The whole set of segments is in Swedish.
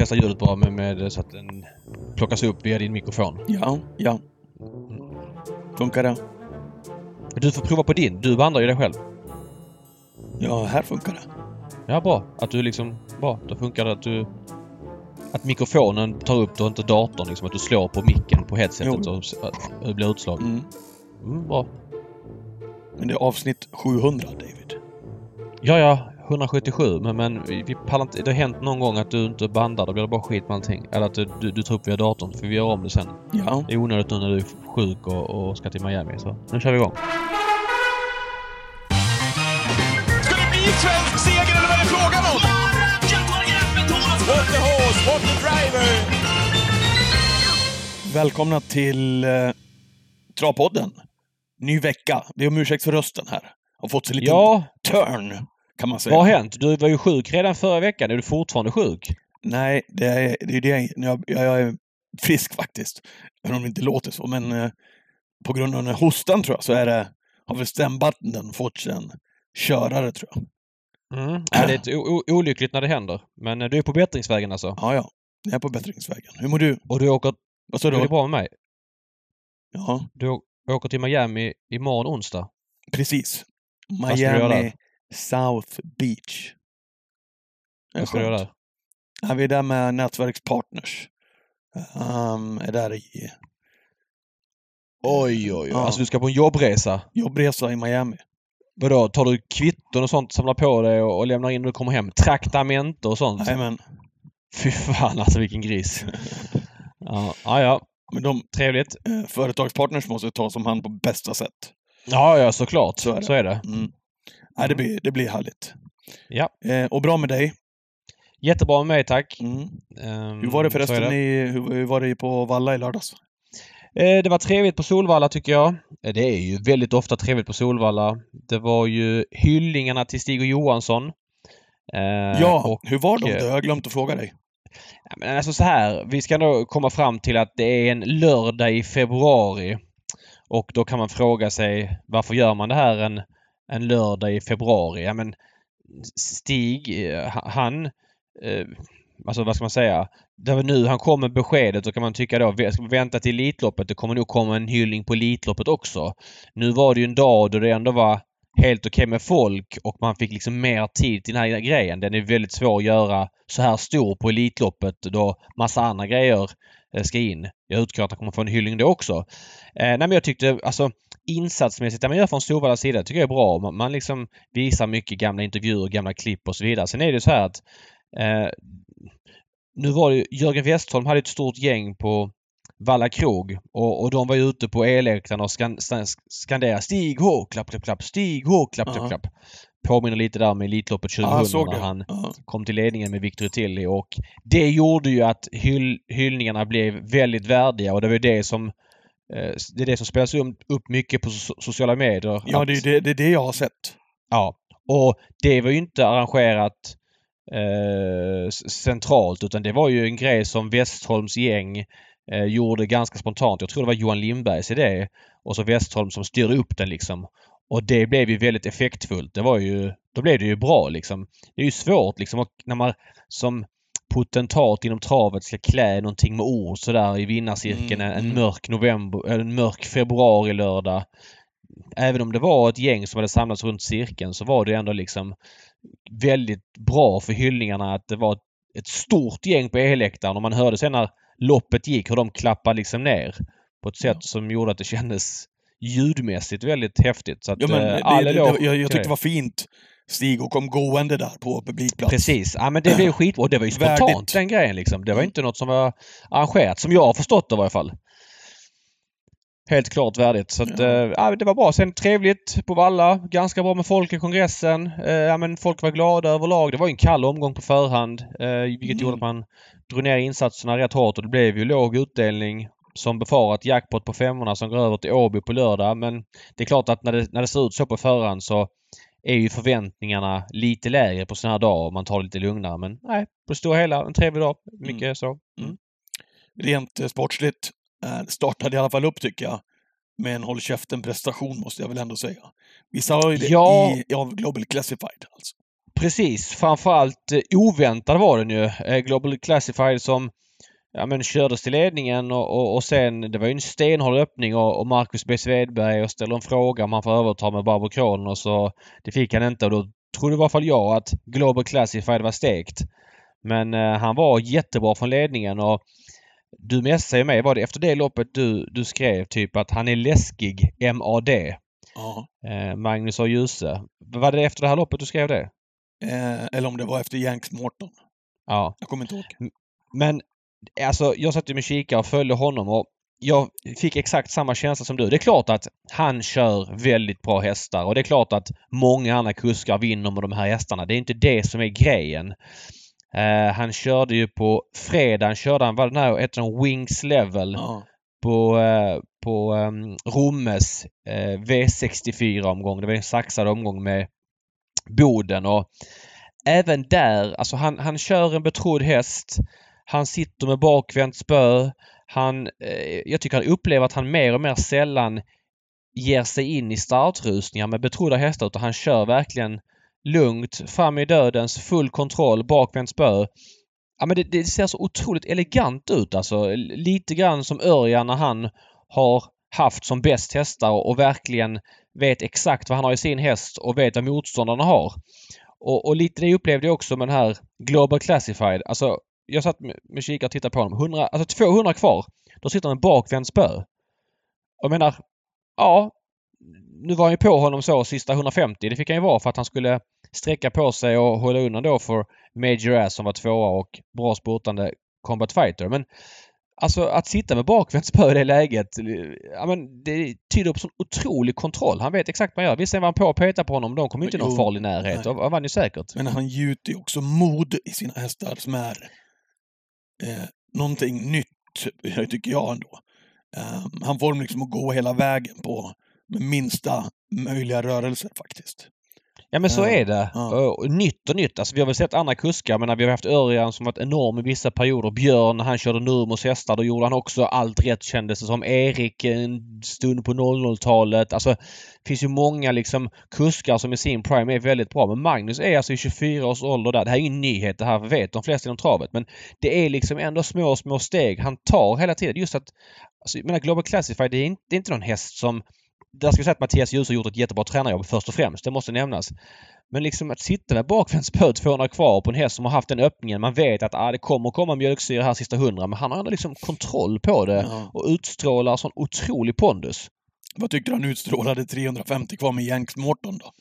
testa ljudet bara med, med så att den plockas upp via din mikrofon. Ja, ja. Funkar det? Du får prova på din. Du bandar ju dig själv. Ja, här funkar det. Ja, bra. Att du liksom... Bra. Då funkar det att du... Att mikrofonen tar upp det och inte datorn. Liksom att du slår på micken på headsetet Jo. och s- att det blir utslag. Mm. Mm, bra. Men det är avsnitt 700, David. Ja, ja. 177. Men, men vi, vi pallar inte... Det har hänt någon gång att du inte bandar. Då blir det bara skit med allting. Eller att du, du, du tar upp via datorn. För vi gör om det sen. Ja. Det är onödigt nu när du är sjuk och, och ska till Miami. Så nu kör vi igång. Ska det bli svensk seger eller vad är det frågan om? What the horse, what the driver! Välkomna till eh, Travpodden. Ny vecka. Be om ursäkt för rösten här. Har fått sig en liten Ja, turn, kan man säga. vad har hänt? Du var ju sjuk redan förra veckan. Är du fortfarande sjuk? Nej, det är det. Är det jag, jag, är frisk faktiskt. Även om det inte låter så. Men eh, på grund av den här hostan tror jag så är det, har väl stämbanden fått sig en körare tror jag. Mm. Ja, det är o- olyckligt när det händer. Men eh, du är på bättringsvägen alltså? Ja, ja. Jag är på bättringsvägen. Hur mår du? Och du åker... Vad sa Det är du? bra med mig. Ja, Du åker till Miami imorgon onsdag. precis. Du Miami? South Beach. Vad ska du göra? Ja, vi är där med nätverkspartners. Um, är där i Oj, oj, oj. Ja. Alltså du ska på en jobbresa. jobbresa i Miami. Vadå? Tar du kvitton och sånt, samlar på dig och, och lämnar in när du kommer hem? Traktamenter och sånt? Jajamän. Fy fan alltså vilken gris. ja, ja, ja. Men de Trevligt. eh, företagspartners måste tas om hand på bästa sätt. Ja, ja såklart. Så är det. Så är det. Mm. Nej, det, blir, det blir härligt. Ja. Eh, och bra med dig. Jättebra med mig tack. Mm. Ehm, Hur var det förresten det. i, hur, hur var det på Valla i lördags? Eh, Det var trevligt på Solvalla tycker jag. Eh, Det är ju väldigt ofta trevligt på Solvalla. Det var ju hyllningarna till Stig och Johansson. Eh, ja, och, hur var de? eh, Det har jag glömt att fråga dig. men alltså så här. Vi ska då komma fram till att det är en lördag i februari. Och då kan man fråga sig varför gör man det här en, en lördag i februari? Ja men Stig, eh, han... Eh, alltså vad ska man säga? Det var nu han kom med beskedet och kan man tycka då, ska vänta till Elitloppet? Det kommer nog komma en hyllning på Elitloppet också. Nu var det ju en dag då det ändå var helt okej med folk och man fick liksom mer tid till den här grejen. Den är väldigt svår att göra så här stor på Elitloppet då massa andra grejer eh, ska in. Jag utgår att han kommer få en hyllning då också. Eh, nej men jag tyckte alltså insatsmässigt, det man gör från Solvallas sida tycker jag är bra. Man, man liksom visar mycket gamla intervjuer, gamla klipp och så vidare. Sen är det så här att eh, nu var det Jörgen Westholm hade ett stort gäng på Valla krog och, och de var ju ute på elläktaren och skan, skan, skanderade Stig H! Klapp, klapp, klapp! Stig H! Klapp, klapp, klapp! Påminner lite där med Elitloppet 2000 Ja, jag såg när han Ja. kom till ledningen med Victor Tilly och det gjorde ju att hyll, hyllningarna blev väldigt värdiga och det var det som det är det som spelas upp, mycket på so- sociala medier. Ja, det är det, det, är det jag har sett. Ja. Och det var ju inte arrangerat eh, centralt utan det var ju en grej som Westholms gäng eh, gjorde ganska spontant. Jag tror det var Johan Lindbergs idé. Och så Westholm som styrde upp den liksom. Och det blev ju väldigt effektfullt. Det var ju... Då blev det ju bra liksom. Det är ju svårt liksom och när man som potentat inom travet ska klä någonting med ord sådär i vinnarcirkeln Mm, en, mörk november, en mörk februari lördag även om det var ett gäng som hade samlats runt cirkeln så var det ändå liksom väldigt bra för hyllningarna att det var ett, stort gäng på elläktaren och man hörde sen när loppet gick hur de klappade liksom ner på ett sätt som gjorde att det kändes ljudmässigt väldigt häftigt. Så att, Ja, men eh, all det, det, jag, jag tyckte det var fint. Stig och kom gående där på publikplats. Precis. Ja men det blev skitbra. Och det var ju spontant Värdigt. den grejen liksom. Det var inte något som var arrangerat som jag har förstått det i varje fall. Helt klart värdigt. Så att, Ja. ja, det var bra. Sen trevligt på Valla. Ganska bra med folk i kongressen. Ja, men folk var glada överlag. Det var en kall omgång på förhand. Eh, vilket Mm. gjorde att man drog ner insatserna rätt hårt och det blev ju låg utdelning. Som befarat jackpot på femmorna som går över till Åby på lördag. Men det är klart att när det, när det ser ut så på förhand så är ju förväntningarna lite lägre på sådana här dagar om man tar det lite lugnare. Men nej, på det stora hela en trevlig dag. Mycket Mm. så. Rent eh, sportsligt eh, startade i alla fall upp tycker jag. Med en håll käften prestation måste jag väl ändå säga. Vi sa ju det Ja. i, av Global Classified. Alltså. Precis. Framförallt eh, oväntad var den ju. Global Classified som ja, men kördes till ledningen och, och, och sen det var ju en stenhård öppning och, och Marcus B Svedberg och ställer en fråga om han får överta med Barbro Kronos och det fick han inte och då trodde i alla fall jag att Global Classified var stekt. Men eh, han var jättebra från ledningen och du messade mig, var det efter det loppet du, du skrev typ att han är läskig MAD? Ja. Eh, Magnus och Djuse. Var det efter det här loppet du skrev det? Eh, eller om det var efter Yanks Morton. Ja. Jag kommer inte ihåg. Men alltså jag satt ju med kika och följde honom och jag fick exakt samma känsla som du. Det är klart att han kör väldigt bra hästar och det är klart att många andra kuskar vinner med de här hästarna. Det är inte det som är grejen. Eh, han körde ju på fredagen körde han, vad den här heter den, Wings Level Ja. på, eh, på um, Rommes eh, V64-omgång. Det var en saxad omgång med Boden och även där, alltså han, han kör en betrodd häst. Han sitter med bakvänt spö. Han, eh, jag tycker han upplever att han mer och mer sällan ger sig in i startrusningar med betrodda hästar utan han kör verkligen lugnt fram i dödens, full kontroll, bakvänt spö. Ja men det, det ser så otroligt elegant ut alltså. Lite grann som Örjan när han har haft som bäst hästar och verkligen vet exakt vad han har i sin häst och vet vad motståndarna har. Och, och lite det upplevde jag också med den här Global Classified. Alltså jag satt med, med kikare och tittade på honom. 100, alltså 200 kvar. Då sitter han med bakvänt spö. Och jag menar, ja. Nu var han ju på honom så sista 150. Det fick han ju vara för att han skulle sträcka på sig och hålla undan då för Major Ass som var tvåa och bra spurtande Combat Fighter. Men alltså att sitta med bakvänt spö i det läget. Ja, men det tyder på sån otrolig kontroll. Han vet exakt vad han gör. Visst var han på och petade på honom. De kom inte i någon farlig närhet. nej. Och vann ju säkert. Men han gjuter ju också mod i sina hästar som är eh, någonting nytt, tycker jag ändå. Eh, han får dem liksom att gå hela vägen på med minsta möjliga rörelser faktiskt. Ja men så är det. ja. Nytt och nytt. Alltså vi har väl sett andra kuskar. Men vi har haft Örjan som varit enorm i vissa perioder. Björn när han körde Nurmos hästar. Då gjorde han också allt rätt kändes det som. Erik en stund på 00-talet. Alltså det finns ju många liksom kuskar som i sin prime är väldigt bra. Men Magnus är alltså i 24 års ålder där. Det här är ingen nyhet. Det här vet de flesta inom travet. Men det är liksom ändå små, små steg han tar hela tiden. Just att... Alltså, jag menar Global Classified det är inte, det är inte någon häst som där ska jag säga att Mattias Djuse har gjort ett jättebra tränarjobb först och främst. Det måste nämnas. Men liksom att sitta med bakvänt spö 200 kvar på en häst som har haft den öppningen. Man vet att ah, det kommer komma mjölksyra här sista hundra. Men han har ändå liksom kontroll på det Ja. och utstrålar sån otrolig pondus. Vad tyckte du han utstrålade 350 kvar med Yanks Morton då?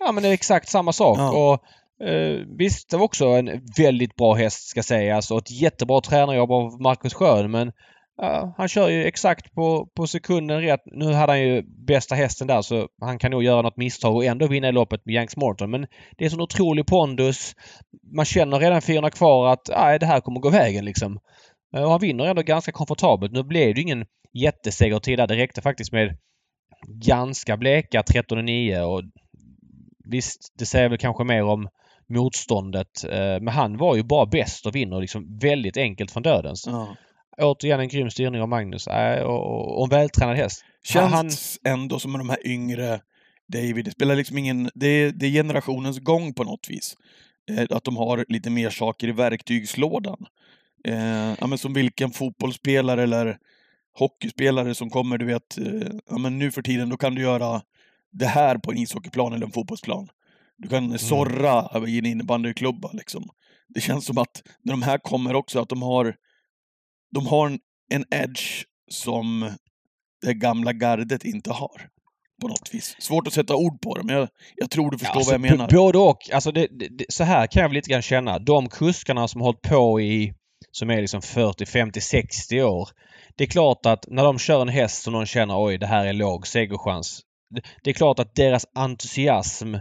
Ja men det är exakt samma sak. Ja. Och eh, Visst, det var också en väldigt bra häst ska sägas och ett jättebra tränarjobb av Marcus Schön men ja, han kör ju exakt på, på sekunden rätt. Nu hade han ju bästa hästen där så han kan nog göra något misstag och ändå vinna i loppet med Yanks Morton. Men det är sån otrolig pondus. Man känner redan 400 kvar att nej, det här kommer gå vägen liksom. Eh, och han vinner ändå ganska komfortabelt. Nu blev det ju ingen jättesegertid där. Det räckte faktiskt med ganska bleka 13,9 och visst, det säger väl kanske mer om motståndet. Eh, men han var ju bara bäst och vinner liksom väldigt enkelt från dödens. Ja. Återigen en grym styrning av Magnus. Äh, och, och, och en vältränad häst. Känns Han- ändå som de här yngre David, det spelar liksom ingen... Det är, det är generationens gång på något vis. Eh, att de har lite mer saker i verktygslådan. Eh, ja, men som vilken fotbollsspelare eller hockeyspelare som kommer, du vet, eh, ja, men nu för tiden, då kan du göra det här på en ishockeyplan eller en fotbollsplan. Du kan sorra i en innebandyklubba liksom. Det känns som att när de här kommer också, att de har de har en, edge som det gamla gardet inte har. På något vis. Svårt att sätta ord på det, men jag, jag tror du förstår alltså, vad jag menar. Både och. Alltså det, det, så här kan jag väl lite grann känna. De kuskarna som har hållit på i som är liksom 40, 50, 60 år. Det är klart att när de kör en häst som de känner oj det här är låg segerchans. Det, det är klart att deras entusiasm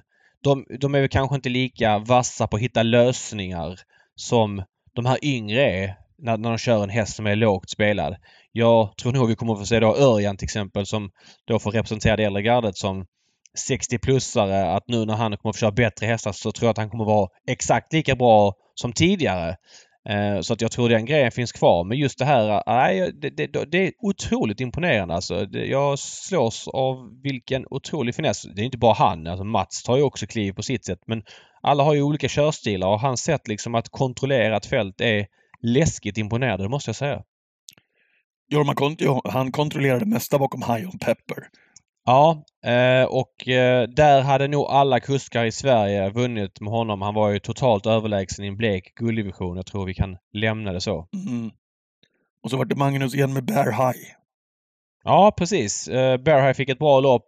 de, de är väl kanske inte lika vassa på att hitta lösningar som de här yngre är när, när de kör en häst som är lågt spelad. Jag tror nog vi kommer att få se då Örjan till exempel som då får representera det äldre gardet som 60-plussare att nu när han kommer att få köra bättre hästar så tror jag att han kommer att vara exakt lika bra som tidigare. Eh, så att jag tror den grejen finns kvar. Men just det här, nej, det, det, det är otroligt imponerande alltså. Det, jag slås av vilken otrolig finess. Det är inte bara han. Alltså Mats tar ju också kliv på sitt sätt. Men alla har ju olika körstilar och hans sätt liksom att kontrollera ett fält är läskigt imponerande, det måste jag säga. Jorma Kontio, han kontrollerade det mesta bakom High on Pepper. Ja, eh, och eh, där hade nog alla kuskar i Sverige vunnit med honom. Han var ju totalt överlägsen i en blek gulddivision. Jag tror vi kan lämna det så. Mm. Och så var det Magnus igen med Bear High. Ja, precis. Eh, Bear High fick ett bra lopp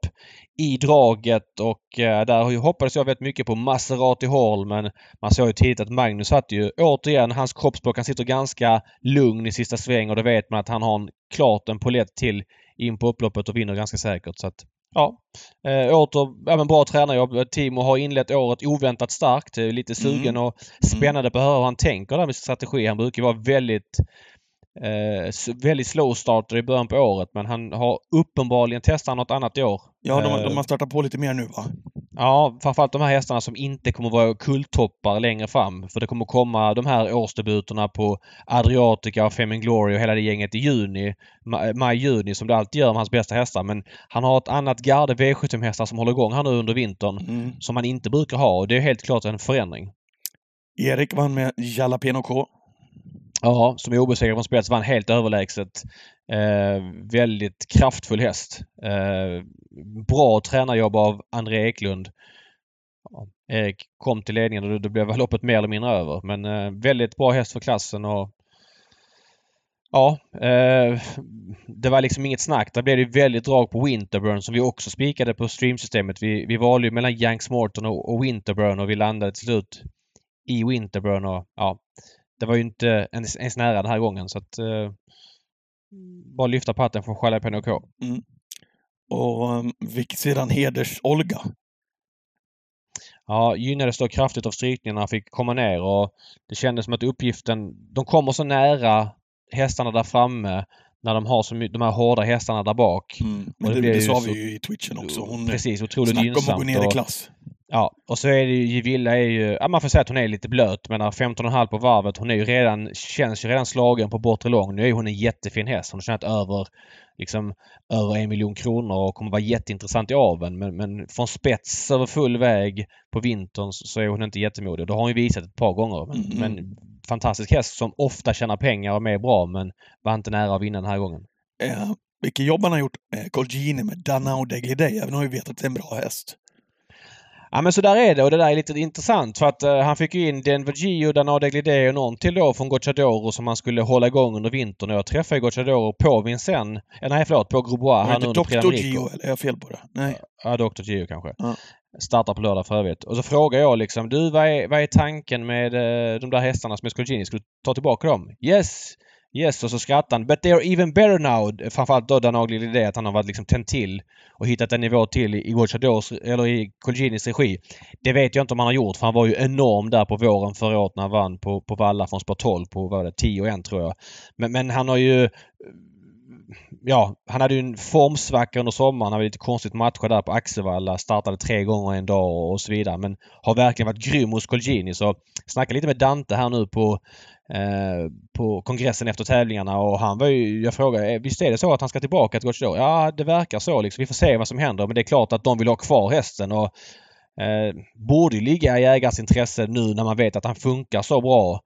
i draget och där hoppades jag väldigt mycket på Maserati Hall men man såg ju tidigt att Magnus satt ju återigen, hans kroppsspråk, han sitter ganska lugn i sista sväng och då vet man att han har en, klart en polett till in på upploppet och vinner ganska säkert. Så att, ja. Eh, åter, men bra tränarjobb. Timo har inlett året oväntat starkt. Lite sugen mm. och spännande på att höra hur han tänker där med sin strategi. Han brukar vara väldigt eh, väldigt slow starter i början på året men han har uppenbarligen testat något annat i år. Ja, de, de har startat på lite mer nu va? Ja, framförallt de här hästarna som inte kommer vara kulttoppar längre fram. För det kommer komma de här årsdebuterna på Adriatica och Fem Glory och hela det gänget i juni. Maj-juni som det alltid gör med hans bästa hästar. Men han har ett annat garde V75-hästar som håller igång här nu under vintern. Mm. Som han inte brukar ha och det är helt klart en förändring. Erik vann med Jalapeno K. Ja, som är obesegrad från spets vann helt överlägset. Eh, väldigt kraftfull häst. Eh, bra tränarjobb av André Eklund. Ja, Erik kom till ledningen och då blev loppet mer eller mindre över. Men eh, väldigt bra häst för klassen och Ja, eh, det var liksom inget snack. Där blev det väldigt drag på Winterburn som vi också spikade på streamsystemet. Vi, vi valde ju mellan Yanks Morton och, och Winterburn och vi landade till slut i Winterburn och ja, det var ju inte ens, ens nära den här gången så att eh, bara lyfta på hatten från Jalapeno K. Mm. Och um, fick sedan heders-Olga. Ja, gynnades då kraftigt av strykningarna. Han fick komma ner och det kändes som att uppgiften... De kommer så nära hästarna där framme när de har så mycket, de här hårda hästarna där bak. Mm, men det, det, det sa så, vi ju i twitchen också. Hon precis, otroligt gynnsamt. Snacka om att gå ner i klass. Ja, och så är det ju Givilla är ju... Ja, man får säga att hon är lite blöt. Men 15,5 på varvet. Hon är ju redan... Känns ju redan slagen på bortre lång. Nu är hon en jättefin häst. Hon har tjänat över liksom över en miljon kronor och kommer vara jätteintressant i aveln. Men, men från spets över full väg på vintern så är hon inte jättemodig. Det har hon ju visat ett par gånger. Men, mm. men fantastisk häst som ofta tjänar pengar och är bra men var inte nära att vinna den här gången. Ja, vilket jobb han har gjort, eh, Colgini med Danao Deglidey. Även om vi vet att det är en bra häst. Ja men så där är det och det där är lite intressant för att uh, han fick ju in Denver Gio, Danade Glidé och någon till då från Gocciadoro som han skulle hålla igång under vintern. Och jag träffade Gocciadoro på Vincennes. Eh, nej förlåt, på Grosbois. Han under Dr. Gio eller är jag fel på det? Nej. Ja, Dr. Gio kanske. Ja. Startar på lördag för övrigt. Och så frågar jag liksom du vad är, vad är tanken med uh, de där hästarna som är Scolgini? Ska du ta tillbaka dem? Yes! Yes, och så skrattar han. But they are even better now. Framförallt då Danagli det att han har varit liksom tänt till och hittat en nivå till i Gocciadors, eller i Colginis regi. Det vet jag inte om han har gjort för han var ju enorm där på våren förra året när han vann på, på Valla från spår 12 på vad var det, 10 och 1 tror jag. Men, men han har ju ja, han hade ju en formsvacka under sommaren. Han hade lite konstigt matcher där på Axevalla. Startade tre gånger en dag och så vidare. Men har verkligen varit grym hos Colgjini. Så snacka lite med Dante här nu på Eh, på kongressen efter tävlingarna och han var ju... Jag frågade, eh, visst är det så att han ska tillbaka till Gocciador? Ja, det verkar så liksom. Vi får se vad som händer. Men det är klart att de vill ha kvar hästen och eh, borde ligga i ägarens intresse nu när man vet att han funkar så bra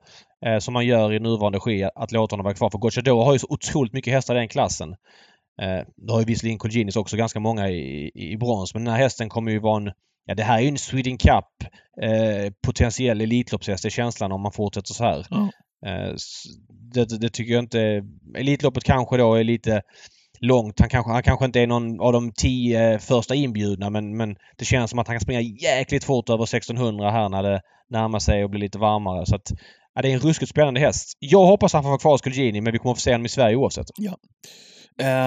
eh, som man gör i nuvarande ski att låta honom vara kvar. För Gocciador har ju så otroligt mycket hästar i den klassen. Eh, det har ju visserligen Colginis också ganska många i, i, i brons men den här hästen kommer ju vara en Ja, det här är ju en Sweden Cup eh, potentiell Elitloppshäst, det är känslan om man fortsätter så här. Mm. Eh, det, det, tycker jag inte... Elitloppet kanske då är lite långt. Han kanske, han kanske inte är någon av de tio eh, första inbjudna men, men det känns som att han kan springa jäkligt fort över 1600 här när det närmar sig och blir lite varmare. Så att, ja, det är en ruskigt spännande häst. Jag hoppas han får vara kvar hos men vi kommer att få se honom i Sverige oavsett. Ja.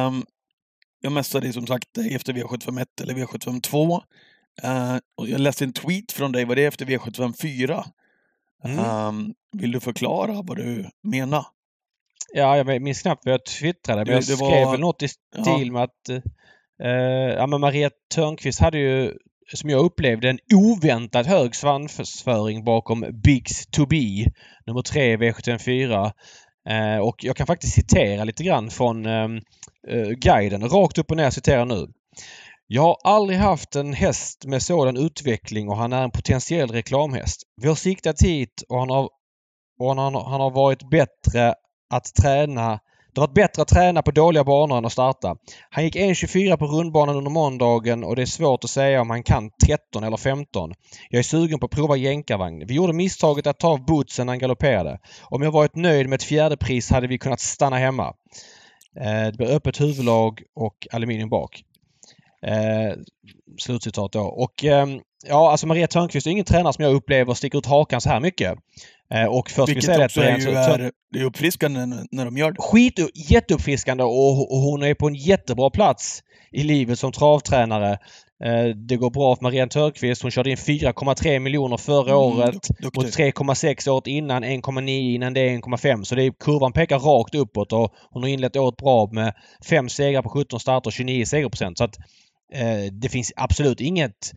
Um, jag messade som sagt efter V751 eller V752. Uh, eh, och jag läste en tweet från dig, var det efter V754? Mm. Um, vill du förklara vad du menar? Ja, jag minns knappt vad jag twittrade, men jag skrev var... väl något i stil ja. med att uh, ja, men Maria Törnqvist hade ju som jag upplevde, en oväntat hög svansföring bakom Bigs to be, nummer 3 V754. Eh, och jag kan faktiskt citera lite grann från ehm, eh, guiden. Rakt upp och ner citerar nu. Jag har aldrig haft en häst med sådan utveckling och han är en potentiell reklamhäst. Vi har siktat hit och han har, och han, han har varit bättre att träna det har varit bättre att träna på dåliga banor än att starta. Han gick 1.24 på rundbanan under måndagen och det är svårt att säga om han kan 13 eller 15. Jag är sugen på att prova jänkarvagn. Vi gjorde misstaget att ta av bootsen när han galopperade. Om jag varit nöjd med ett fjärde pris hade vi kunnat stanna hemma. Eh, det blir öppet huvudlag och aluminium bak. Eh, slutcitat då. Och ehm, ja, alltså Maria Törnqvist är ingen tränare som jag upplever sticker ut hakan så här mycket. Eh, och först vi Vilket det också är, Maria ju är, det är uppfriskande när, de gör det. skit, jätteuppfriskande och, och hon är på en jättebra plats i livet som travtränare. Eh, det går bra för Marianne Törnqvist. Hon körde in 4,3 miljoner förra Mm, året. duktig. 3,6 året innan, 1,9 innan det, 1,5. Så det är, kurvan pekar rakt uppåt och hon har inlett året bra med 5 segrar på 17 starter och 29 segerprocent. Så att eh, det finns absolut inget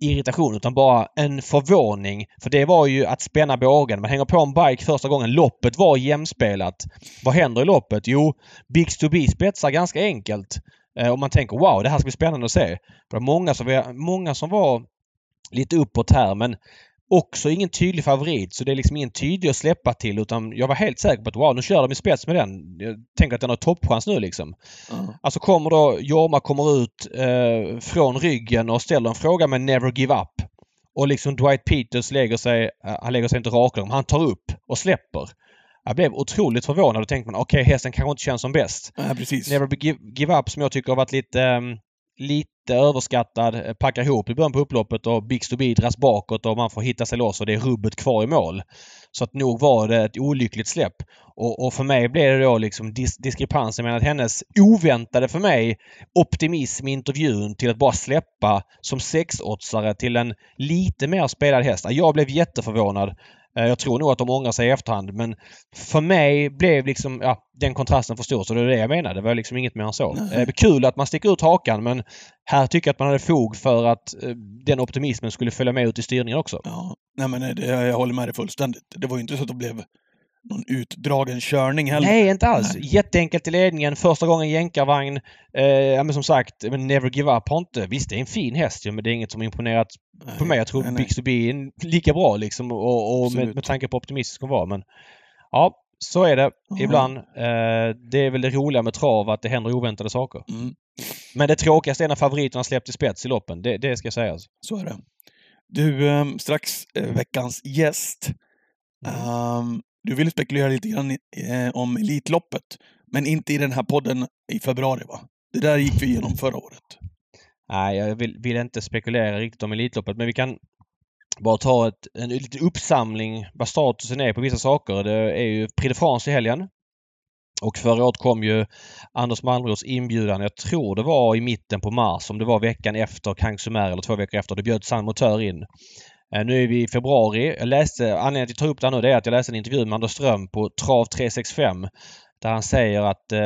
irritation utan bara en förvåning. För det var ju att spänna bågen. Man hänger på en bike första gången. Loppet var jämspelat. Vad händer i loppet? Jo, Bix to be spetsar ganska enkelt. Eh, och man tänker wow, det här ska bli spännande att se. För det var många som, var- många som var lite uppåt här men också ingen tydlig favorit. Så det är liksom ingen tydlig att släppa till utan jag var helt säker på att wow, nu kör de i spets med den. Jag tänker att den har toppchans nu liksom. Ja. Alltså kommer då Jorma kommer ut eh, från ryggen och ställer en fråga med Never Give Up. Och liksom Dwight Peters lägger sig, eh, han lägger sig inte raklång, han tar upp och släpper. Jag blev otroligt förvånad och tänkte man okej hästen kanske inte känns som bäst. Nej, precis. Never Give, give Up som jag tycker har varit lite, ehm, lite överskattad, eh, packar ihop i början på upploppet och Bixby dras bakåt och man får hitta sig loss och det är rubbet kvar i mål. Så att nog var det ett olyckligt släpp. Och, och för mig blev det då liksom dis diskrepansen mellan hennes oväntade för mig optimism i intervjun till att bara släppa som sexåtsare till en lite mer spelad häst. Jag blev jätteförvånad. Eh, Jag tror nog att de ångrar sig i efterhand men för mig blev liksom, ja, den kontrasten för stor. Så det är det jag menar. Det var liksom inget mer än så. Eh, är kul att man sticker ut hakan men här tycker jag att man hade fog för att eh, den optimismen skulle följa med ut i styrningen också. Ja, nej men det, jag håller med dig fullständigt. Det var ju inte så att det blev någon utdragen körning heller. Nej, inte alls. Nej. Jätteenkelt i ledningen. Första gången jänkarvagn. Eh, ja, men som sagt, Never Give Up har inte... Visst, det är en fin häst ju, men det är inget som imponerat Nej, på mig. Jag tror nej, nej. Bix to be är lika bra liksom och, och med, med tanke på optimistisk hon var. Men ja, så är det Ja. ibland. Eh, det är väl det roliga med trav, att det händer oväntade saker. Mm, Men det tråkigaste är när favoriterna släppt i spets i loppen. Det, det ska jag säga. Alltså. så är det. Du, ehm, strax eh, veckans gäst. Mm. Ehm, du ville spekulera lite grann i, eh, om Elitloppet, men inte i den här podden i februari va? Det där gick vi igenom förra året. Nej, jag vill, vill inte spekulera riktigt om Elitloppet, men vi kan bara ta ett, en liten uppsamling vad statusen är på vissa saker. Det är ju Prix de France i helgen. Och förra året kom ju Anders Malmros inbjudan, jag tror det var i mitten på mars, om det var veckan efter Kang Sumer eller två veckor efter. då bjöd San Motör in. Eh, Nu är vi i februari. Jag läste, anledningen till att jag tar upp det här nu det är att jag läste en intervju med Anders Ström på Trav 365 där han säger att eh,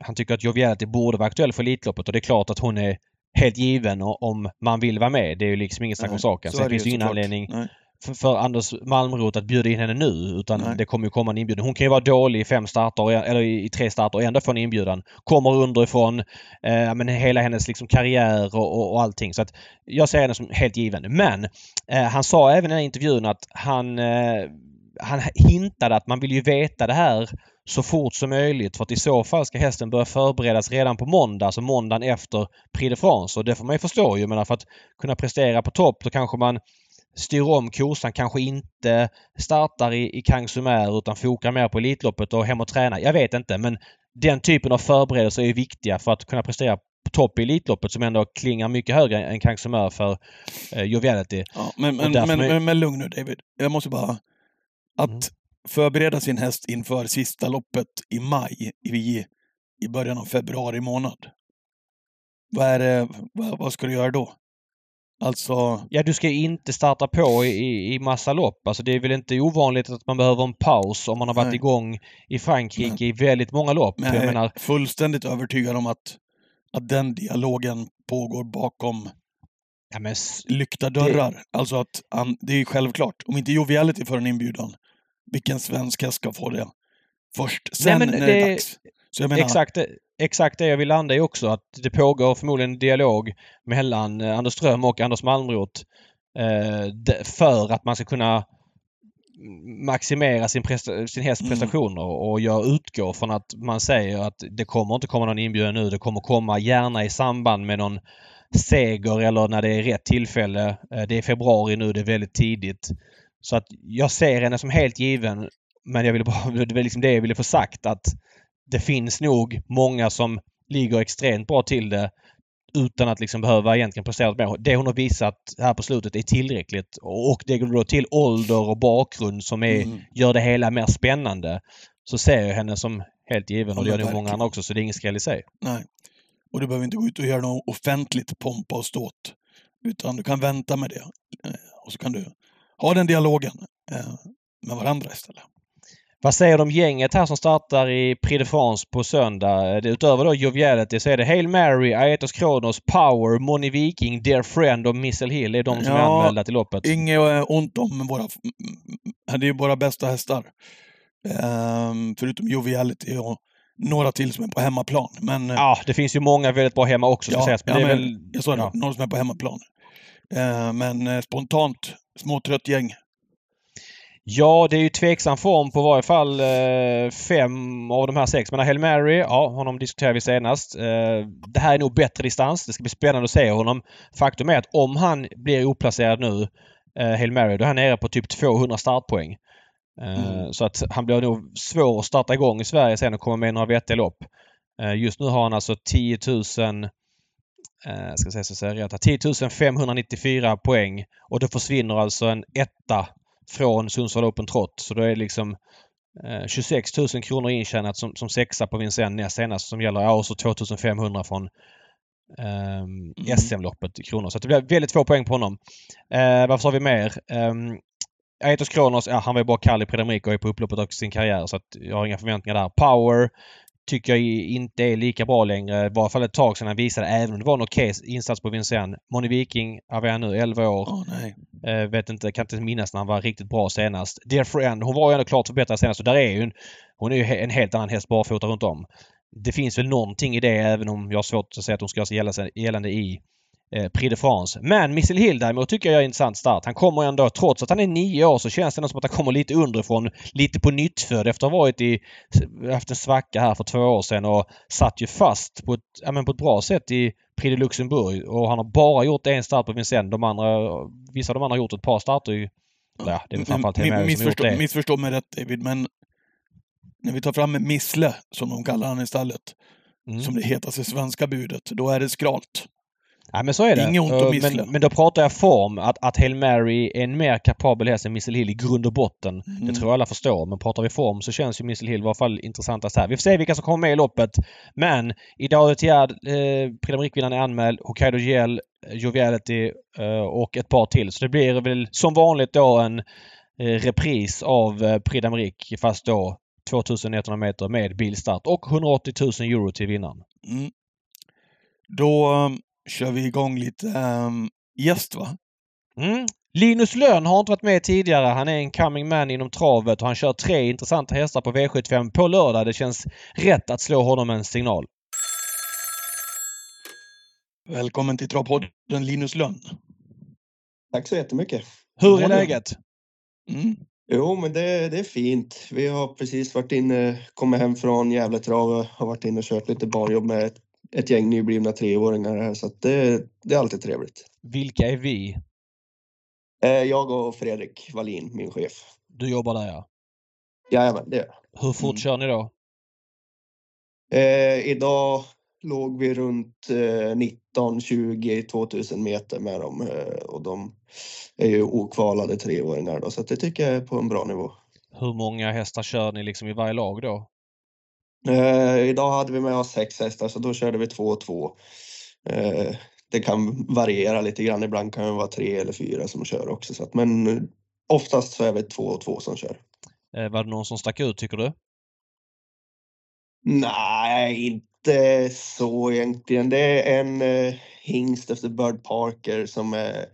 han tycker att Joviality borde vara aktuell för Elitloppet och det är klart att hon är helt given om man vill vara med. Det är ju liksom inget snack om saken. så Sen finns det ju ingen anledning Nej. För, för Anders Malmroth att bjuda in henne nu utan Nej. det kommer ju komma en inbjudan. Hon kan ju vara dålig i fem starter eller i, tre starter och ändå få en inbjudan. Kommer underifrån. Eh, men hela hennes liksom karriär och, och, och allting. Så att jag ser henne som helt given. Men eh, han sa även i intervjun att han, eh, han hintade att man vill ju veta det här så fort som möjligt för att i så fall ska hästen börja förberedas redan på måndag, alltså måndagen efter Prix de France. Och det får man ju förstå ju. Men för att kunna prestera på topp då kanske man styr om kosan, kanske inte startar i, i Kang Sumer utan fokar mer på Elitloppet och hem och träna. Jag vet inte men den typen av förberedelser är viktiga för att kunna prestera på topp i Elitloppet som ändå klingar mycket högre än Kang Sumer för eh, Joviality. Ja, men, men, men, är- men, men lugn nu David. Jag måste bara... Att Mm. förbereda sin häst inför sista loppet i maj, i, i början av februari månad. Vad är det, vad, vad ska du göra då? Alltså, Ja, du ska ju inte starta på i, i, massa lopp. Alltså det är väl inte ovanligt att man behöver en paus om man har varit Nej. igång i Frankrike i väldigt många lopp. men jag jag är menar, fullständigt övertygad om att, att den dialogen pågår bakom Ja, men lyckta dörrar. Alltså att han, det är självklart. Om inte Joviality får en inbjudan, vilken svensk häst ska få det? Först, sen men när det det- är dags. Menar, Exakt, exakt det jag vill landa i också. Att det pågår förmodligen en dialog mellan eh, Anders Ström och Anders Malmroth eh, för att man ska kunna maximera sin, presta- sin hästs Mm. prestationer och jag utgår från att man säger att det kommer inte komma någon inbjudan nu. Det kommer komma gärna i samband med någon seger eller när det är rätt tillfälle. Eh, Det är februari nu, det är väldigt tidigt. Så att jag ser henne som helt given. Men jag ville bara, det var liksom det jag ville få sagt att det finns nog många som ligger extremt bra till det utan att liksom behöva egentligen prestera mer. Det hon har visat här på slutet är tillräckligt och det går då till ålder och bakgrund som är, Mm. gör det hela mer spännande. Så ser jag henne som helt given och det gör nog många andra också så det är ingen skräll i sig. Nej. Och du behöver inte gå ut och göra något offentligt pompa och ståt. Utan du kan vänta med det. Eh, Och så kan du ha den dialogen eh, med varandra istället. Vad säger om gänget här som startar i Prix de France på söndag? Det, utöver då Joviality så är det Hail Mary, Aetos Kronos, Power, Moni Viking, Dear Friend och Missile Hill. Är de som är Ja, anmälda till loppet. Inget eh, ont om våra... Det är ju våra bästa hästar. Ehm, förutom Joviality och några till som är på hemmaplan. Men eh, Ja, det finns ju många väldigt bra hemma också Ja, sägas. Men ja, det är men väl... jag sa det, ja. några som är på hemmaplan. Eh, men eh, spontant, småtrött gäng. Ja, det är ju tveksam form på varje fall eh, fem av de här sex. Men Hail Mary, ja, honom diskuterade vi senast. Eh, det här är nog bättre distans. Det ska bli spännande att se honom. Faktum är att om han blir oplacerad nu, eh, Hail Mary, då är han nere på typ 200 startpoäng. Eh, Mm. Så att han blir nog svår att starta igång i Sverige sen och komma med några vettiga lopp. Eh, just nu har han alltså 10 000 Eh, ska se så säger jag rätt här. 10 594 poäng och då försvinner alltså en etta från Sundsvall Open Trot. Så då är det liksom eh, 26 000 kronor intjänat som, som sexa på Vincennes näst senast som gäller. Ja, och så 2500 från ehm, Mm. SM-loppet i kronor. Så det blir väldigt få poäng på honom. Eh, vad sa vi mer? Um, Aetos Kronos, ja, han var ju bara kall i Prix d'Amérique och är på upploppet av sin karriär så att jag har inga förväntningar där. Power tycker jag inte är lika bra längre. I alla fall ett tag sedan han visade, även om det var en okej insats på Vincennes. Moni Viking, vad är han nu, 11 år. Nej. Eh, vet inte, kan inte minnas när han var riktigt bra senast. Dear Friend, hon var ju ändå klart förbättrad senast och där är ju en, hon är ju en helt annan häst barfota runt om. Det finns väl någonting i det även om jag har svårt att säga att hon ska göra sig gälla- gällande i eh, Prix de France. Men Missile Hill däremot tycker jag är en intressant start. Han kommer ändå, trots att han är nio år så känns det som att han kommer lite underifrån. Lite på nyttfödd efter att ha varit i, haft en svacka här för två år sedan och satt ju fast på ett, ja, men på ett bra sätt i Prix de Luxemburg och han har bara gjort en start på Vincennes. De andra, vissa av de andra har gjort ett par starter i... Ja, det är framförallt Mary som har gjort missförstå, det. missförstå mig rätt David, men när vi tar fram Missle, som de kallar han i stallet, Mm. som det hetaste svenska budet, då är det skralt. Ja men så är det. Inget ont om Eh, men, men då pratar jag form. Att, att Hail Mary är en mer kapabel häst än Missile Hill i grund och botten. Det Mm. tror jag alla förstår. Men pratar vi form så känns ju Missile Hill i alla fall intressantast här. Vi får se vilka som kommer med i loppet. Men idag är Tiad, eh, Prix är anmäld. Hokkaido GL, Joviality eh, och ett par till. Så det blir väl som vanligt då en eh, repris av eh, Prix d'Amérique fast då 2100 meter med bilstart och 180 000 euro till vinnaren. Mm. Då um, kör vi igång lite um, gäst, va? Mm. Linus Lönn har inte varit med tidigare. Han är en coming man inom travet och han kör tre intressanta hästar på V75 på lördag. Det känns rätt att slå honom en signal. Välkommen till Travpodden Linus Lönn. Tack så jättemycket. Hur är läget? Mm. Jo, men det, det är fint. Vi har precis varit inne, kommit hem från Gävle trav och har varit inne och kört lite barnjobb med ett, ett gäng nyblivna treåringar här så att det, det är alltid trevligt. Vilka är vi? Eh, Jag och Fredrik Wallin, min chef. Du jobbar där ja. Jajamän, det gör jag. Hur fort Mm. kör ni då? eh, Idag låg vi runt eh, 19, 20, 2000 meter med dem eh, och de är ju okvalade treåringar då så att det tycker jag är på en bra nivå. Hur många hästar kör ni liksom i varje lag då? Eh, idag hade vi med oss sex hästar så då körde vi två och två. Eh, det kan variera lite grann. Ibland kan det vara tre eller fyra som kör också. Så att, men eh, oftast så är vi två och två som kör. Eh, var det någon som stack ut tycker du? Nej, in- inte så egentligen. Det är en eh, hingst efter Bird Parker som är,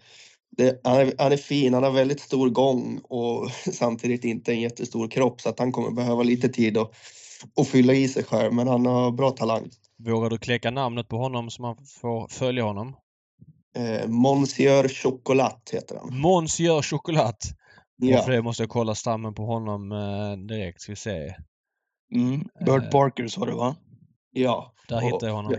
det, han är... Han är fin, han har väldigt stor gång och samtidigt inte en jättestor kropp så att han kommer behöva lite tid att, att fylla i sig själv. Men han har bra talang. Vågar du kläcka namnet på honom så man får följa honom? Eh, Monsieur Chocolat heter han. Måns gör choklad. Ja. Ja, För det måste jag kolla stammen på honom eh, direkt. Ska vi se. Mm. Bird Eh. Parker sa du va? ja. Där Och- hittar jag honom.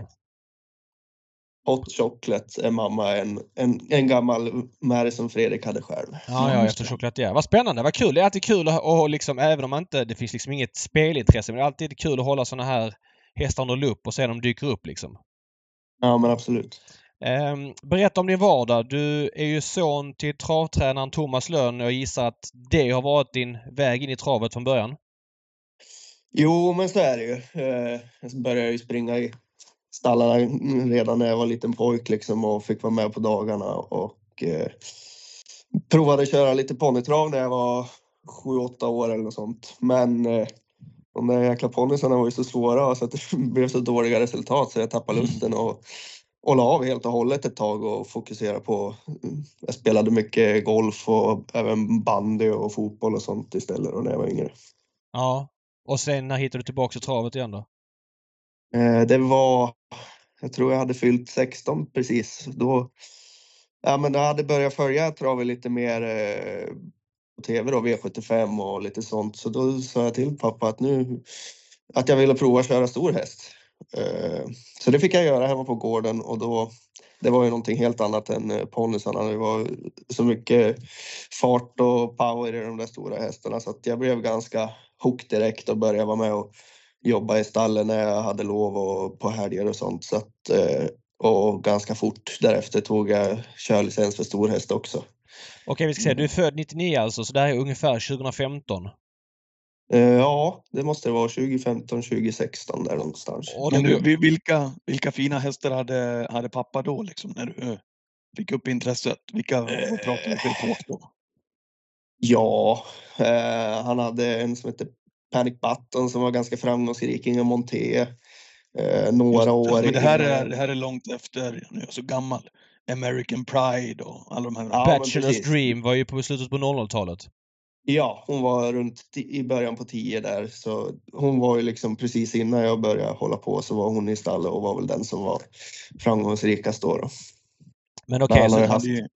Hot Chocolate är mamma en, en, en gammal märg som Fredrik hade själv. Ja, Ja, ja, efter det. chokladier. Vad spännande, vad kul. Det är alltid kul att och liksom, även om man inte, det finns liksom inget spelintresse, men det är alltid kul att hålla såna här hästar under lupp och se dem dyker upp liksom. Ja, men absolut. Ehm, berätta om din vardag. Du är ju son till travtränaren Thomas Lönn och jag gissar att det har varit din väg in i travet från början. Jo, men så är det ju. Eh, Jag började ju springa i stallarna redan när jag var liten pojk liksom och fick vara med på dagarna och eh, provade köra lite ponnytrav när jag var sju, åtta år eller något sånt. Men eh, de där jäkla ponnysarna var ju så svåra så att det blev så dåliga resultat så jag tappade lusten och, och la av helt och hållet ett tag och fokuserade på... Jag spelade mycket golf och även bandy och fotboll och sånt istället när jag var yngre. Ja. Och sen när hittade du tillbaka till travet igen då? Eh, det var, jag tror jag hade fyllt 16 precis. Då, ja, men jag hade börjat följa travet lite mer eh, på tv då, V75 och lite sånt. Så då sa jag till pappa att nu att jag ville prova att köra stor häst. Eh, så det fick jag göra hemma på gården och då det var ju någonting helt annat än ponnysarna. Det var så mycket fart och power i de där stora hästarna så att jag blev ganska hooked direkt och började vara med och jobba i stallen när jag hade lov och på helger och sånt. Så att, eh, och ganska fort därefter tog jag körlicens för stor häst också. Okej, vi ska se. Du är född 99 alltså, så det här är ungefär 2015. Eh, Ja, det måste vara 2015, 2016 där någonstans. Och Men du, vi- vilka, vilka fina hästar hade, hade pappa då liksom när du eh, fick upp intresset? Vilka vi för epok då? Ja, eh, han hade en som hette Panic Button som var ganska framgångsrik, Inga Monté. Eh, några Just år Men det här, är, det här är långt efter, nu är jag så gammal. American Pride och alla de här. Ja, Bachelor's. Dream var ju på slutet på 00-talet. Ja, hon var runt i början på tio där. Så hon var ju liksom precis innan jag började hålla på så var hon i stallet och var väl den som var framgångsrikast då. då. Men okej, han så haft- hade ju-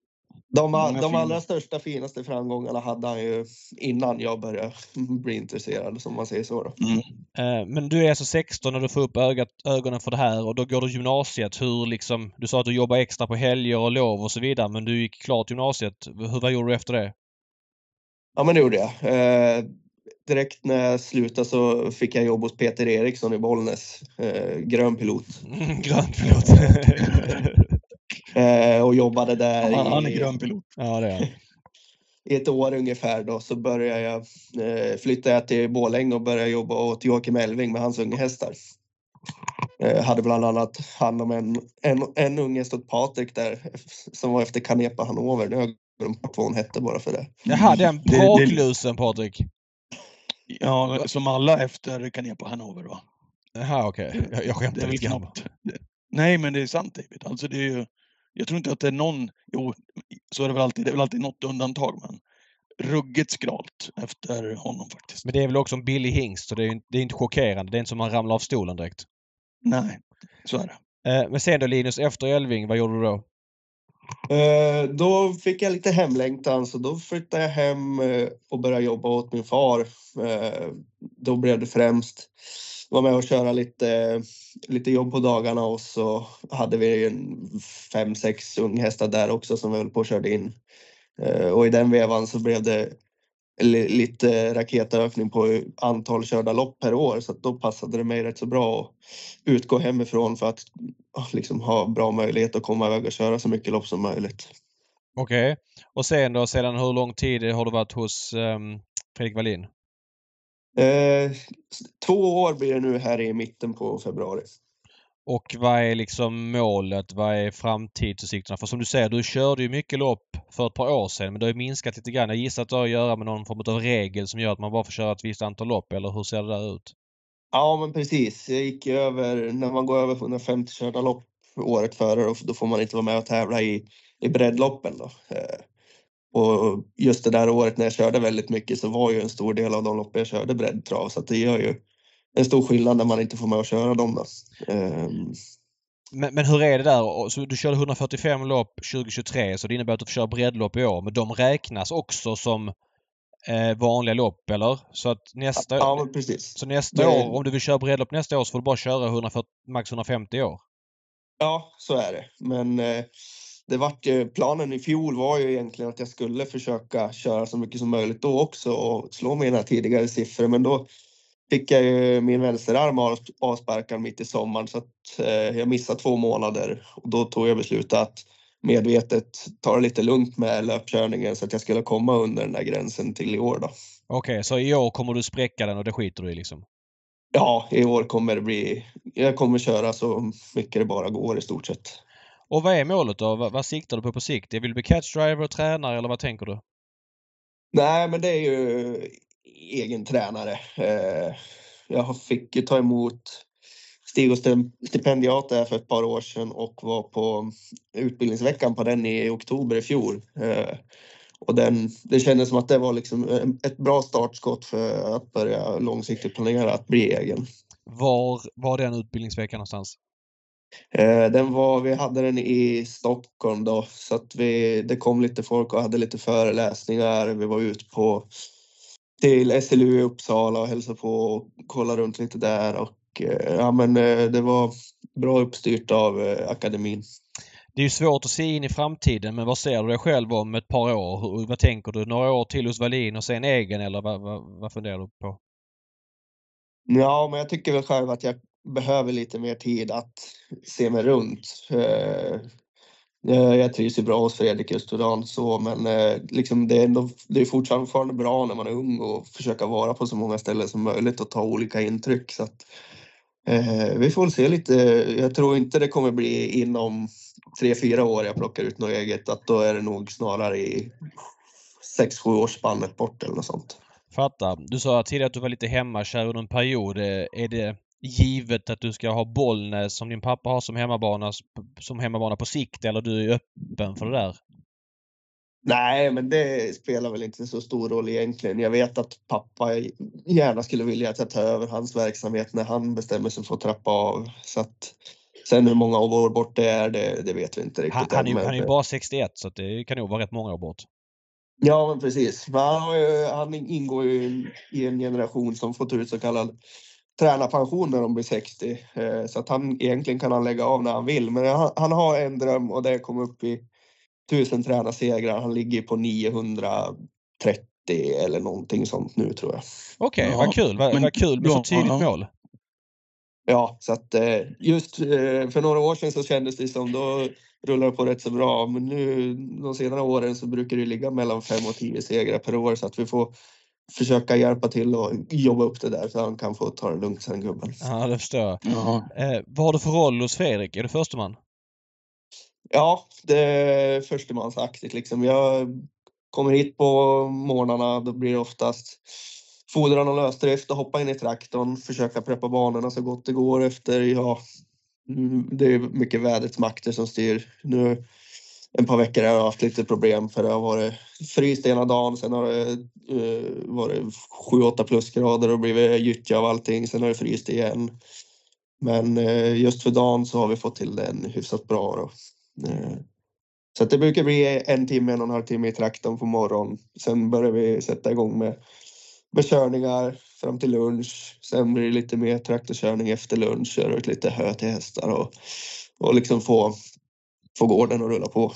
De, de allra största, finaste framgångarna hade han ju innan jag började bli intresserad, som man säger så. Då. Mm. Eh, Men du är alltså 16 när du får upp ögat, ögonen för det här och då går du gymnasiet. Hur liksom, du sa att du jobbar extra på helger och lov och så vidare men du gick klart gymnasiet. Hur, vad gjorde du efter det? Ja, men det gjorde jag. Eh, direkt när jag slutade så fick jag jobb hos Peter Eriksson i Bollnäs, eh, grön pilot. Mm, grön pilot. Eh, och jobbade där Han, han är i, grön pilot. ja, det är han. i ett år ungefär. Då, så började jag, eh, flyttade jag till Borlänge och började jobba åt Joakim Elving med hans unghästar. Eh, hade bland annat hand om en, en, en unge stått Patrik där som var efter Canepa Hannover. Nu har jag glömt bort vad hon hette bara för det. Jaha, den braklusen Patrik. Ja, som alla efter Canepa Hannover va? Jaha, okej. Jag, jag är skämtar lite grann. Nej, men det är sant David. Alltså det är ju, jag tror inte att det är någon, jo, så är det väl alltid, det är väl alltid något undantag, men ruggigt skralt efter honom faktiskt. Men det är väl också en billig hingst så det är, det är inte chockerande. Det är inte som man ramlar av stolen direkt. Nej, så är det. Eh, Men sen då Linus, efter Elving, vad gjorde du då? Eh, då fick jag lite hemlängtan så då flyttade jag hem eh, och började jobba åt min far. Eh, då blev det främst vara med och köra lite, lite jobb på dagarna och så hade vi en fem, sex unghästar där också som vi höll på och körde in. Och i den vevan så blev det lite raketökning på antal körda lopp per år så att då passade det mig rätt så bra att utgå hemifrån för att liksom ha bra möjlighet att komma iväg och köra så mycket lopp som möjligt. Okej. Och sen då, sedan hur lång tid har du varit hos ehm, Fredrik Wallin? Eh, två år blir det nu här i mitten på februari. Och vad är liksom målet? Vad är framtidsutsikterna? För som du säger, du körde ju mycket lopp för ett par år sedan men det har ju minskat lite grann. Jag gissar att det har att göra med någon form av regel som gör att man bara får köra ett visst antal lopp eller hur ser det där ut? Ja, men precis. Jag gick ju över, när man går över 150 körda lopp året före, då, får man inte vara med och tävla i, i breddloppen. Då. Eh, och just det där året när jag körde väldigt mycket så var ju en stor del av de lopp jag körde breddtrav, så att det gör ju en stor skillnad när man inte får med och köra dem. Då. Eh, Men, men hur är det där? Så du körde 145 lopp 2023 så det innebär att du får köra breddlopp i år. Men de räknas också som eh, vanliga lopp eller? Så att nästa, ja, precis. så nästa det- år, om du vill köra breddlopp nästa år så får du bara köra 140, max 150 i år. Ja, så är det. Men eh, det vart ju, planen i fjol var ju egentligen att jag skulle försöka köra så mycket som möjligt då också och slå mina tidigare siffror. Men då fick jag ju min vänsterarm av- avsparkad mitt i sommaren så att eh, jag missade två månader. Och då tog jag beslutet att medvetet ta det lite lugnt med löpkörningen så att jag skulle komma under den där gränsen till i år då. Okej, så i år kommer du spräcka den och det skiter du i liksom? Ja, i år kommer det bli, jag kommer köra så mycket det bara går i stort sett. Och vad är målet då? Vad, vad siktar du på på sikt? Vill du bli catchdriver och tränare eller vad tänker du? Nej, men det är ju egen tränare. Eh, Jag fick ta emot Stig och stipendiat där för ett par år sedan och var på utbildningsveckan på den i oktober i fjol. Eh, Och den, det kändes som att det var liksom ett bra startskott för att börja långsiktigt planera att bli egen. Var var den utbildningsveckan någonstans? Eh, Den var, vi hade den i Stockholm då så att vi, det kom lite folk och hade lite föreläsningar. Vi var ut på till SLU i Uppsala och hälsade på och kollade runt lite där och eh, ja men eh, det var bra uppstyrt av eh, akademin. Det är ju svårt att se in i framtiden men vad ser du dig själv om ett par år? Hur, vad tänker du? Några år till hos Wallin och sen egen eller vad, vad, vad funderar du på? Ja, men jag tycker väl själv att jag behöver lite mer tid att se mig runt. Eh, jag trivs ju bra hos Fredrik Österdan så, men eh, liksom det är, ändå, det är fortfarande bra när man är ung och försöka vara på så många ställen som möjligt och ta olika intryck. Så att, eh, vi får väl se lite. Jag tror inte det kommer bli inom tre, fyra år jag plockar ut något eget. Att då är det nog snarare i sex, sju års spannet bort eller något sånt. Fattar. Du sa tidigare att du var lite hemmakär under en period. Eh, är det givet att du ska ha Bollnäs som din pappa har som hemmabana, som hemmabana på sikt eller du är öppen för det där? Nej, men det spelar väl inte så stor roll egentligen. Jag vet att pappa gärna skulle vilja att jag tar över hans verksamhet när han bestämmer sig för att trappa av. Så att, sen hur många år bort det är, det, det vet vi inte riktigt. Han, han, är, men- han är ju bara 61 så det kan nog vara rätt många år bort. Ja, men precis. Men han, han ingår ju i en- generation som får ta ut så kallad tränarpension när de blir 60. Eh, Så att han egentligen kan han lägga av när han vill. Men han, han har en dröm och det är att komma upp i 1000 tränarsegrar. Han ligger på 930 eller någonting sånt nu tror jag. Okej, Ja, vad kul. Vad, men vad kul med så ja. mål. Ja, så att eh, just eh, för några år sedan så kändes det som då rullar det på rätt så bra. Men nu de senare åren så brukar det ligga mellan 5 och 10 segrar per år så att vi får försöka hjälpa till och jobba upp det där så han kan få ta det lugnt sen gubben. Ja, det förstår jag. Ja. Eh, vad har du för roll hos Fredrik? Är du försteman? Ja, det är förstemansaktigt liksom. Jag kommer hit på morgnarna, då blir det oftast fodran och lösdrift och hoppa in i traktorn, försöka preppa banorna så gott det går efter, ja, mm, det är mycket vädrets makter som styr. Nu en par veckor har jag haft lite problem för det har varit fryst ena dagen, sen har det uh, varit 7-8 plusgrader och blivit gyttja av allting, sen har det fryst igen. Men uh, just för dagen så har vi fått till den hyfsat bra. Då. Eh, så att det brukar bli en timme, en och en halv timme i traktorn på morgonen. Sen börjar vi sätta igång med, med körningar fram till lunch. Sen blir det lite mer traktorkörning efter lunch, köra ut lite hö till hästar och, och liksom få, få gården att rulla på.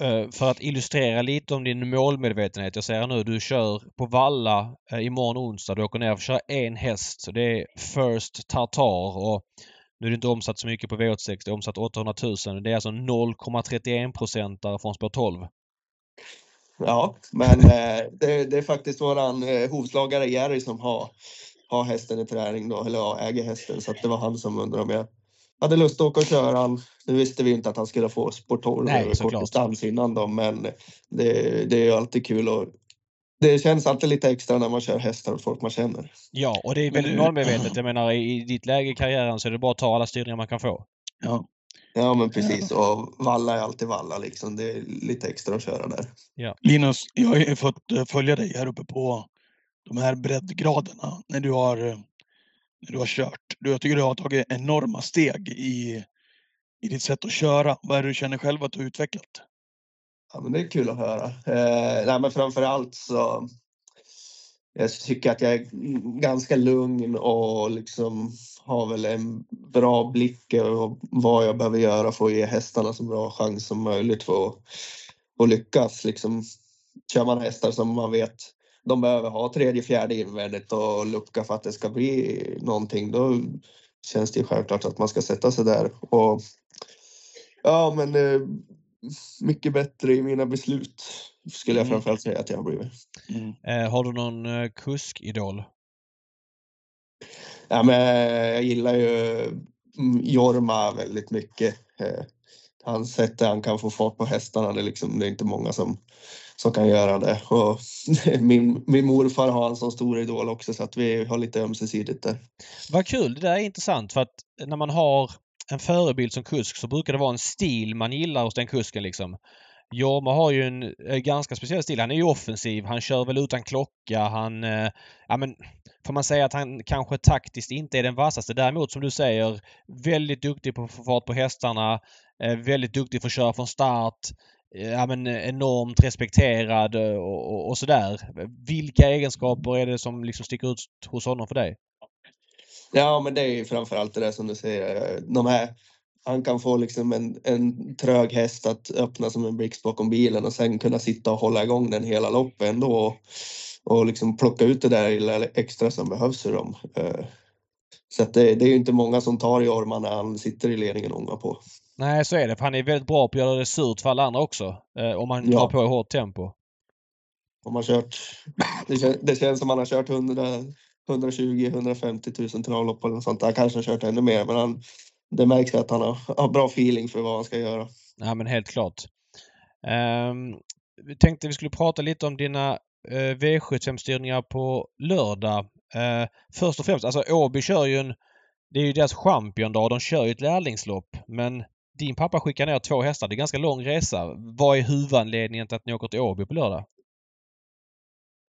Eh, för att illustrera lite om din målmedvetenhet. Jag säger nu, du kör på Valla eh, imorgon onsdag. Du åker ner och kör en häst. Så det är First Tartar och nu är det inte omsatt så mycket på V86. Det är omsatt 800 000. Det är alltså 0,31 procent från spår 12. Ja, men eh, det, det är faktiskt våran eh, hovslagare Jerry som har, har hästen i träning då, eller ja, äger hästen. Så det var han som undrade om jag hade lust att åka och köra han. Nu visste vi inte att han skulle få sport 12 Nej, över såklart. kort distans innan då, men det, det är ju alltid kul och det känns alltid lite extra när man kör hästar åt folk man känner. Ja, och det är väldigt målmedvetet. Jag menar i ditt läge i karriären så är det bara att ta alla styrningar man kan få. Ja. Ja men precis och valla är alltid valla liksom. Det är lite extra att köra där. Linus, jag har ju fått följa dig här uppe på de här breddgraderna när du har, eh, du har kört. Du, jag tycker du har tagit enorma steg i, i ditt sätt att köra. Vad är det du känner själv att du har utvecklat? Ja, men det är kul att höra. Eh, nej, men framför allt så jag tycker att jag är ganska lugn och liksom har väl en bra blick över vad jag behöver göra för att ge hästarna så bra chans som möjligt för att, att lyckas. Liksom, kör man hästar som man vet de behöver ha tredje, fjärde invändigt och lucka för att det ska bli någonting, då känns det ju självklart att man ska sätta sig där. Och, ja, men eh, mycket bättre i mina beslut skulle jag Mm. framförallt säga att jag har blivit. Mm. Eh, har du någon eh, kuskidol? Ja, men jag gillar ju mm, Jorma väldigt mycket. Eh, Hans sätt han kan få fart på hästarna, det är, liksom, det är inte många som, som kan göra det. Och min, min morfar har en sån stor idol också så att vi har lite ömsesidigt där. Vad kul! Det där är intressant för att när man har en förebild som kusk så brukar det vara en stil man gillar hos den kusken liksom. Jorma har ju en ganska speciell stil. Han är ju offensiv. Han kör väl utan klocka. Han... Eh, ja men... Får man säga att han kanske taktiskt inte är den vassaste. Däremot som du säger väldigt duktig på att få fart på hästarna. Eh, väldigt duktig på att köra från start. Ja men eh, enormt respekterad eh, och, och, och sådär. Vilka egenskaper är det som liksom sticker ut hos honom för dig? Ja, men det är ju framförallt det där som du säger. Eh, de här, han kan få liksom en, en trög häst att öppna som en blixt bakom bilen och sen kunna sitta och hålla igång den hela loppet ändå. Och, och liksom plocka ut det där lilla extra som behövs ur dem. Så att det, det är ju inte många som tar i ormarna när han sitter i ledningen och ångar på. Nej, så är det. För han är väldigt bra på att göra det surt för alla andra också. Eh, om man Ja. drar på i hårt tempo. Om man kört, det, kän, det känns som han har kört 100, 120-150 000 travlopp eller något sånt. Han kanske har kört ännu mer men han, det märks att han har, har bra feeling för vad han ska göra. Ja, men helt klart. Um, vi tänkte vi skulle prata lite om dina uh, V75-styrningar på lördag. Eh, först och främst, alltså Åby kör ju en... Det är ju deras championdag. De kör ju ett lärlingslopp. Men din pappa skickar ner två hästar. Det är en ganska lång resa. Vad är huvudanledningen till att ni åker till Åby på lördag?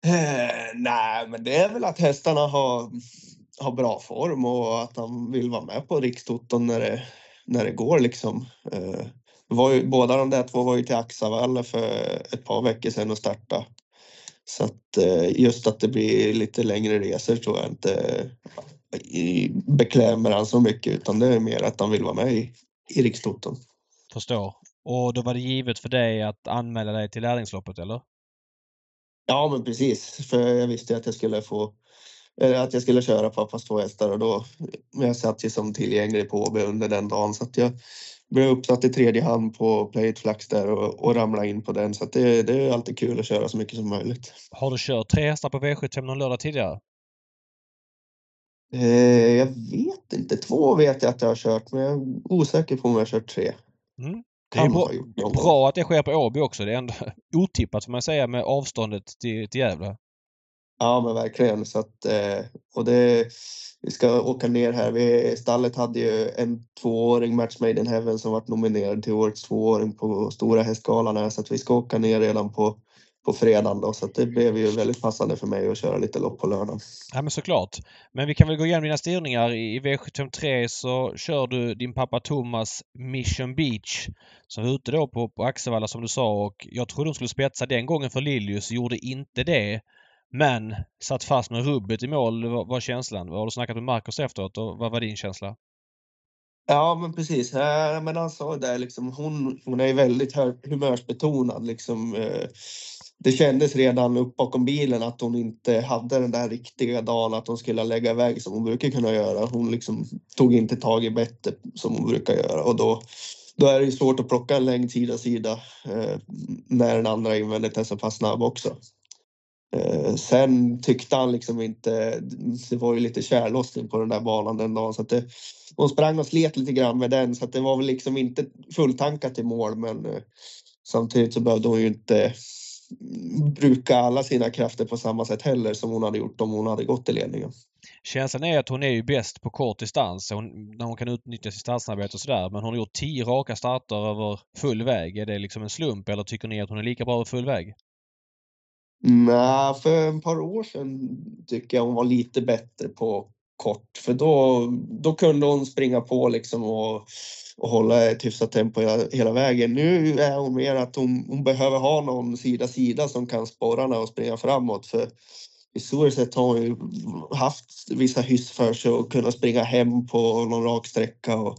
Eh, nej, men det är väl att hästarna har, har bra form och att han vill vara med på Rikstoton när det, när det går liksom. Eh, det var ju, båda de där två var ju till Axavalla för ett par veckor sedan och starta. Så att eh, just att det blir lite längre resor tror jag inte eh, beklämmer han så mycket utan det är mer att han vill vara med i, i Rikstoton. Förstår. Och då var det givet för dig att anmäla dig till lärlingsloppet, eller? Ja, men precis. För jag visste att jag skulle få att jag skulle köra pappas två hästar och då men jag satt ju som tillgänglig på Åby under den dagen så att jag blev uppsatt i tredje hand på Play It Flax där och, och ramlade in på den så att det, det är alltid kul att köra så mycket som möjligt. Har du kört tre hästar på V75 någon lördag tidigare? Eh, jag vet inte, två vet jag att jag har kört men jag är osäker på om jag har kört tre. Mm. Det är bra, bra att det sker på Åby också. Det är ändå otippat får man säga med avståndet till, till Gävle. Ja men verkligen. Så att, eh, och det, vi ska åka ner här. Vi, stallet hade ju en tvååring Match Made in Heaven som varit nominerad till årets tvååring på Stora Hästgalan här. Så att vi ska åka ner redan på, på fredagen då. Så att det blev ju väldigt passande för mig att köra lite lopp på lördagen. Ja men såklart. Men vi kan väl gå igenom dina styrningar. I V753 så kör du din pappa Thomas Mission Beach som var ute då på, på Axevalla som du sa och jag trodde de skulle spetsa den gången för Lilius. Gjorde inte det. Men satt fast med rubbet i mål var, var känslan. Har du snackat med Marcus efteråt och vad var din känsla? Ja men precis. Men han sa det liksom, hon, hon är väldigt humörsbetonad liksom. Eh, det kändes redan upp bakom bilen att hon inte hade den där riktiga dagen att hon skulle lägga iväg som hon brukar kunna göra. Hon liksom tog inte tag i bettet som hon brukar göra och då, då är det svårt att plocka en längd sida sida eh, när den andra invändigt är så pass snabb också. Eh, sen tyckte han liksom inte, det var ju lite tjällossning på den där banan den dagen så att det, hon sprang och slet lite grann med den så att det var väl liksom inte fulltankat i mål men eh, samtidigt så behövde hon ju inte bruka alla sina krafter på samma sätt heller som hon hade gjort om hon hade gått i ledningen. Känslan är att hon är ju bäst på kort distans hon, när hon kan utnyttja sitt startsnabbhet och sådär. Men hon har gjort tio raka starter över full väg. Är det liksom en slump eller tycker ni att hon är lika bra över full väg? Nej, för ett par år sedan tycker jag hon var lite bättre på kort för då, då kunde hon springa på liksom och, och hålla ett hyfsat tempo hela, hela vägen. Nu är hon mer att hon, hon behöver ha någon sida sida som kan sporra henne och springa framåt för historiskt sett har hon ju haft vissa hyss för sig och kunna springa hem på någon rak sträcka och,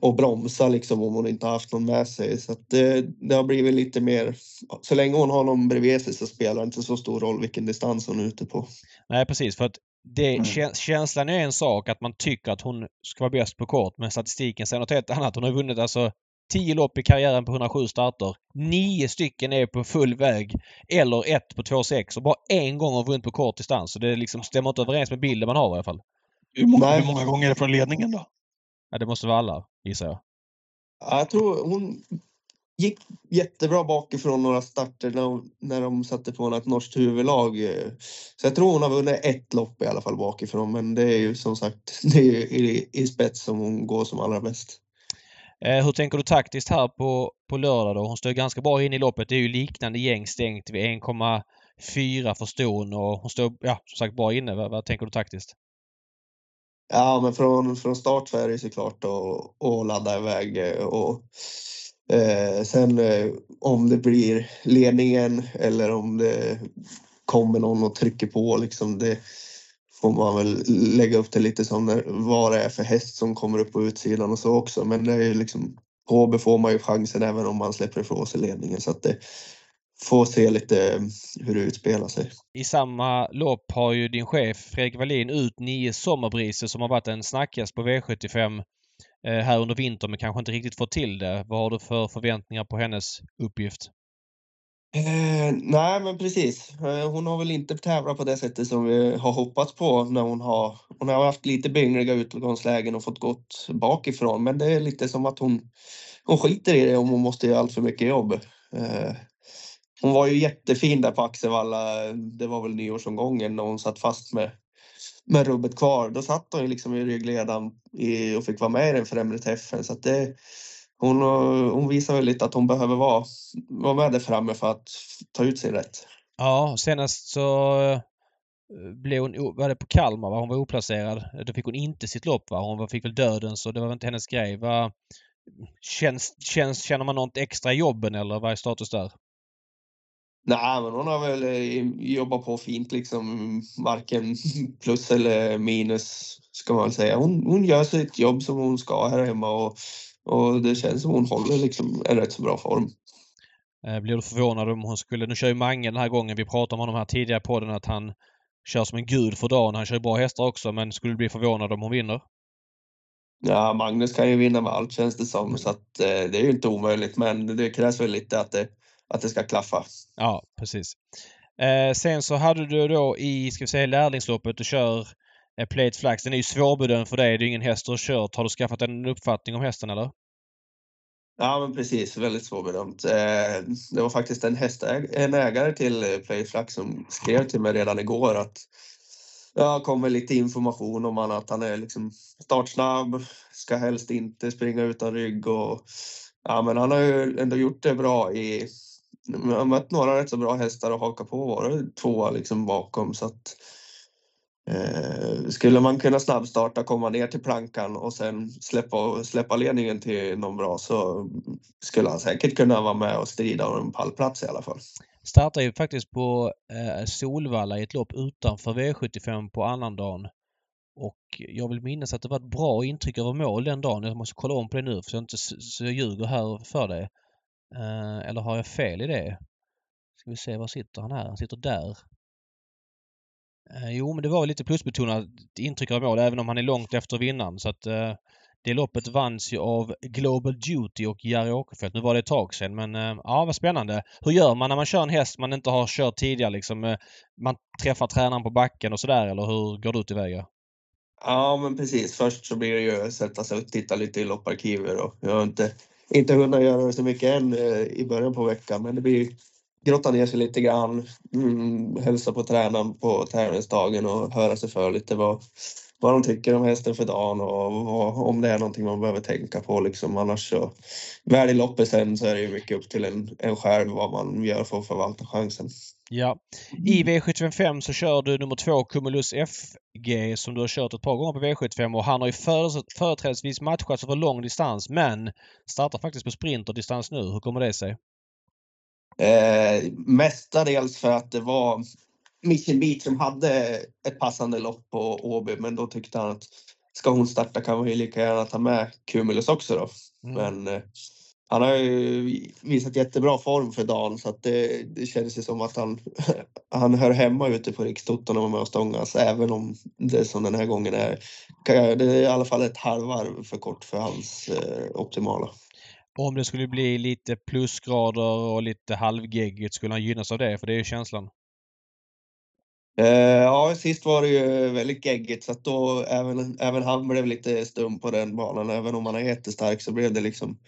och bromsa liksom om hon inte haft någon med sig. Så att det, det har blivit lite mer, så länge hon har någon bredvid sig så spelar det inte så stor roll vilken distans hon är ute på. Nej precis för att det, Mm. kä- känslan är en sak att man tycker att hon ska vara bäst på kort men statistiken säger något helt annat. Hon har vunnit alltså 10 lopp i karriären på 107 starter. Nio stycken är på full väg eller ett på 2,6 och bara en gång har vunnit på kort distans. Så det liksom stämmer inte överens med bilden man har i alla fall. Hur många, hur många gånger är det från ledningen då? Ja, det måste vara alla gissar jag. Ja, Jag tror hon gick jättebra bakifrån några starter när, hon- när de satte på ett norskt huvudlag. Så jag tror hon har vunnit ett lopp i alla fall bakifrån. Men det är ju som sagt det är ju i, i spets som hon går som allra bäst. Eh, hur tänker du taktiskt här på, på lördag då? Hon står ganska bra in i loppet. Det är ju liknande gäng stängt vid 1,4 för ston och hon står ja, som sagt bra inne. Vad, vad tänker du taktiskt? Ja, men från, från start så är det såklart att, att ladda iväg eh, och eh, sen eh, om det blir ledningen eller om det kommer någon och trycker på liksom det får man väl lägga upp det lite som när, vad det är för häst som kommer upp på utsidan och så också. Men det är ju liksom HB får man ju chansen även om man släpper ifrån sig ledningen så att det får se lite eh, hur det utspelar sig. I samma lopp har ju din chef Fredrik Wallin ut nio sommarbriser som har varit en snackhäst på V75 Eh, här under vintern men kanske inte riktigt fått till det. Vad har du för förväntningar på hennes uppgift? Eh, nej, men precis. Eh, hon har väl inte tävlat på det sättet som vi har hoppats på när hon har. Hon har haft lite byngliga utgångslägen och fått gått bakifrån, men det är lite som att hon, hon skiter i det om hon måste göra allt för mycket jobb. Eh, hon var ju jättefin där på Axevalla. Det var väl nyårsomgången när hon satt fast med med rubbet kvar. Då satt hon ju liksom i ryggledaren och fick vara med i den främre träffen. Så att det, hon, hon visar väl lite att hon behöver vara, vara med där framme för att ta ut sin rätt. Ja, senast så eh, blev hon, var det på Kalmar va? Hon var oplacerad. Då fick hon inte sitt lopp va? Hon fick väl döden så det var väl inte hennes grej. Va? Känns, känns, känner man något extra i jobben eller vad är status där? Nej, men hon har väl eh, jobbat på fint liksom. Varken plus eller minus ska man väl säga. Hon, hon gör sitt jobb som hon ska här hemma och, och det känns som hon håller liksom en rätt så bra form. Eh, Blir du förvånad om hon skulle... Nu kör ju Mange den här gången. Vi pratade om honom här tidigare på den att han kör som en gud för dagen. Han kör ju bra hästar också men skulle du bli förvånad om hon vinner? Ja, Magnus kan ju vinna med allt känns det som så att eh, det är ju inte omöjligt men det krävs väl lite att det, att det ska klaffa. Ja, precis. Eh, sen så hade du då i, ska vi säga lärlingsloppet, du kör eh, Plate Flax. Den är ju svårbedömd för dig. Det är ingen häst du har kört. Har du skaffat en uppfattning om hästen eller? Ja, men precis. Väldigt svårbedömt. Eh, det var faktiskt en, hästäg- en ägare till eh, Playflax som skrev till mig redan igår att Ja, kom med lite information om han, att han är liksom startsnabb, ska helst inte springa utan rygg och ja, men han har ju ändå gjort det bra i jag har mött några rätt så bra hästar och haka på varit tvåa liksom bakom så att eh, skulle man kunna snabbstarta, komma ner till plankan och sen släppa, släppa ledningen till någon bra så skulle han säkert kunna vara med och strida om en pallplats i alla fall. Startar ju faktiskt på eh, Solvalla i ett lopp utanför V75 på annandagen. Och jag vill minnas att det var ett bra intryck över mål den dagen. Jag måste kolla om på det nu för så jag inte så jag ljuger här för dig. Eh, eller har jag fel i det? Ska vi se, var sitter han här? Han sitter där. Eh, jo, men det var lite plusbetonat intryck av mål även om han är långt efter vinnaren. Så att eh, det loppet vanns ju av Global Duty och Jerry Åkerfeldt. Nu var det ett tag sedan men eh, ja, vad spännande. Hur gör man när man kör en häst man inte har kört tidigare liksom? Eh, man träffar tränaren på backen och sådär eller hur går du tillväga? Ja, men precis. Först så blir det ju att sätta sig och titta lite i lopparkivet och jag har inte, inte hunnit göra så mycket än eh, i början på veckan, men det blir grotta ner sig lite grann, mm, hälsa på tränaren på tävlingsdagen och höra sig för lite vad, vad de tycker om hästen för dagen och vad, om det är någonting man behöver tänka på. Liksom. Annars så, väl i loppet sen så är det ju mycket upp till en, en själv vad man gör för att förvalta chansen. Ja. I V755 så kör du nummer två Cumulus FG som du har kört ett par gånger på V75 och han har ju företrädesvis matchat för lång distans men startar faktiskt på sprinterdistans nu. Hur kommer det sig? Eh, mestadels för att det var Mission Beat som hade ett passande lopp på Åby men då tyckte han att ska hon starta kan vi lika gärna ta med Cumulus också då. Mm. Men eh, han har ju visat jättebra form för dagen så att det, det känns ju som att han, han hör hemma ute på Rikstoton och med och stångas även om det som den här gången är, det är i alla fall ett halvvarv för kort för hans eh, optimala. Om det skulle bli lite plusgrader och lite halvgeggigt skulle han gynnas av det? För det är ju känslan. Eh, ja, sist var det ju väldigt geggigt så att då även, även han blev lite stum på den banan. Även om han är jättestark så blev det liksom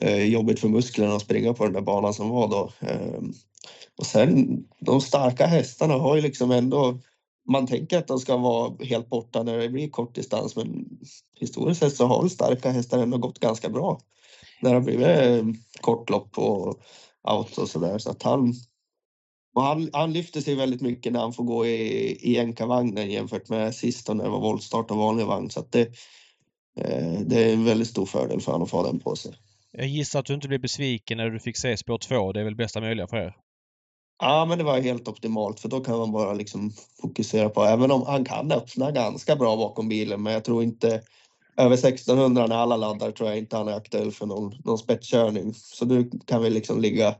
eh, jobbigt för musklerna att springa på den där banan som var då. Eh, och sen de starka hästarna har ju liksom ändå man tänker att de ska vara helt borta när det blir kort distans men historiskt sett så har starka hästar ändå gått ganska bra när det har blivit eh, kortlopp och out och sådär. Så att han, och han, han lyfter sig väldigt mycket när han får gå i, i enkavagnen jämfört med sist när det var voltstart och vanlig vagn. Så det, eh, det är en väldigt stor fördel för honom att få den på sig. Jag gissar att du inte blev besviken när du fick se spår 2. Det är väl bästa möjliga för er? Ja, men det var helt optimalt för då kan man bara liksom fokusera på, även om han kan öppna ganska bra bakom bilen, men jag tror inte över 1600 när alla laddar tror jag inte han är aktuell för någon, någon spetskörning. Så nu kan vi liksom ligga,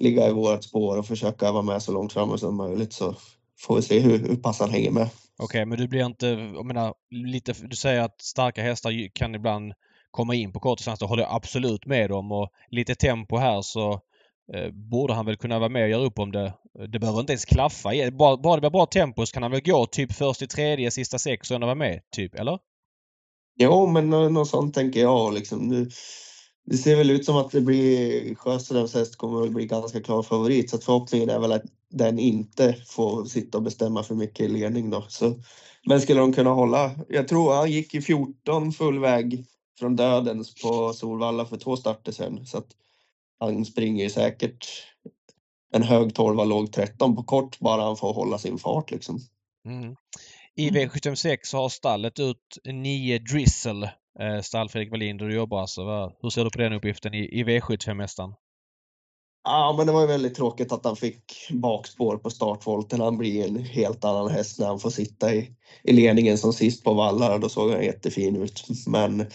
ligga i vårt spår och försöka vara med så långt framme som möjligt så får vi se hur, hur pass han hänger med. Okej, okay, men du blir inte, jag menar, lite, du säger att starka hästar kan ibland komma in på kort distans. Det håller jag absolut med om och lite tempo här så eh, borde han väl kunna vara med och göra upp om det. Det behöver inte ens klaffa. Bara, bara det blir bra tempo så kan han väl gå typ först i tredje, sista sex och ändå vara med, typ, eller? Jo, men något sånt tänker jag. Liksom. Det, det ser väl ut som att det blir Sjöströms häst kommer att bli ganska klar favorit så att förhoppningen är väl att den inte får sitta och bestämma för mycket i ledning då. Så, men skulle de kunna hålla? Jag tror han gick i 14 full väg från dödens på Solvalla för två starter sen så att han springer säkert en hög 12 låg 13 på kort bara han får hålla sin fart liksom. Mm. I. V76 har stallet ut nio Drizzle. Eh, stall Fredrik Wallin där du jobbar alltså. Hur ser du på den uppgiften i, i V75-mästaren? Ja, men det var ju väldigt tråkigt att han fick bakspår på startvolten. Han blir en helt annan häst när han får sitta i, i ledningen som sist på vallar. Då såg han jättefin ut. Men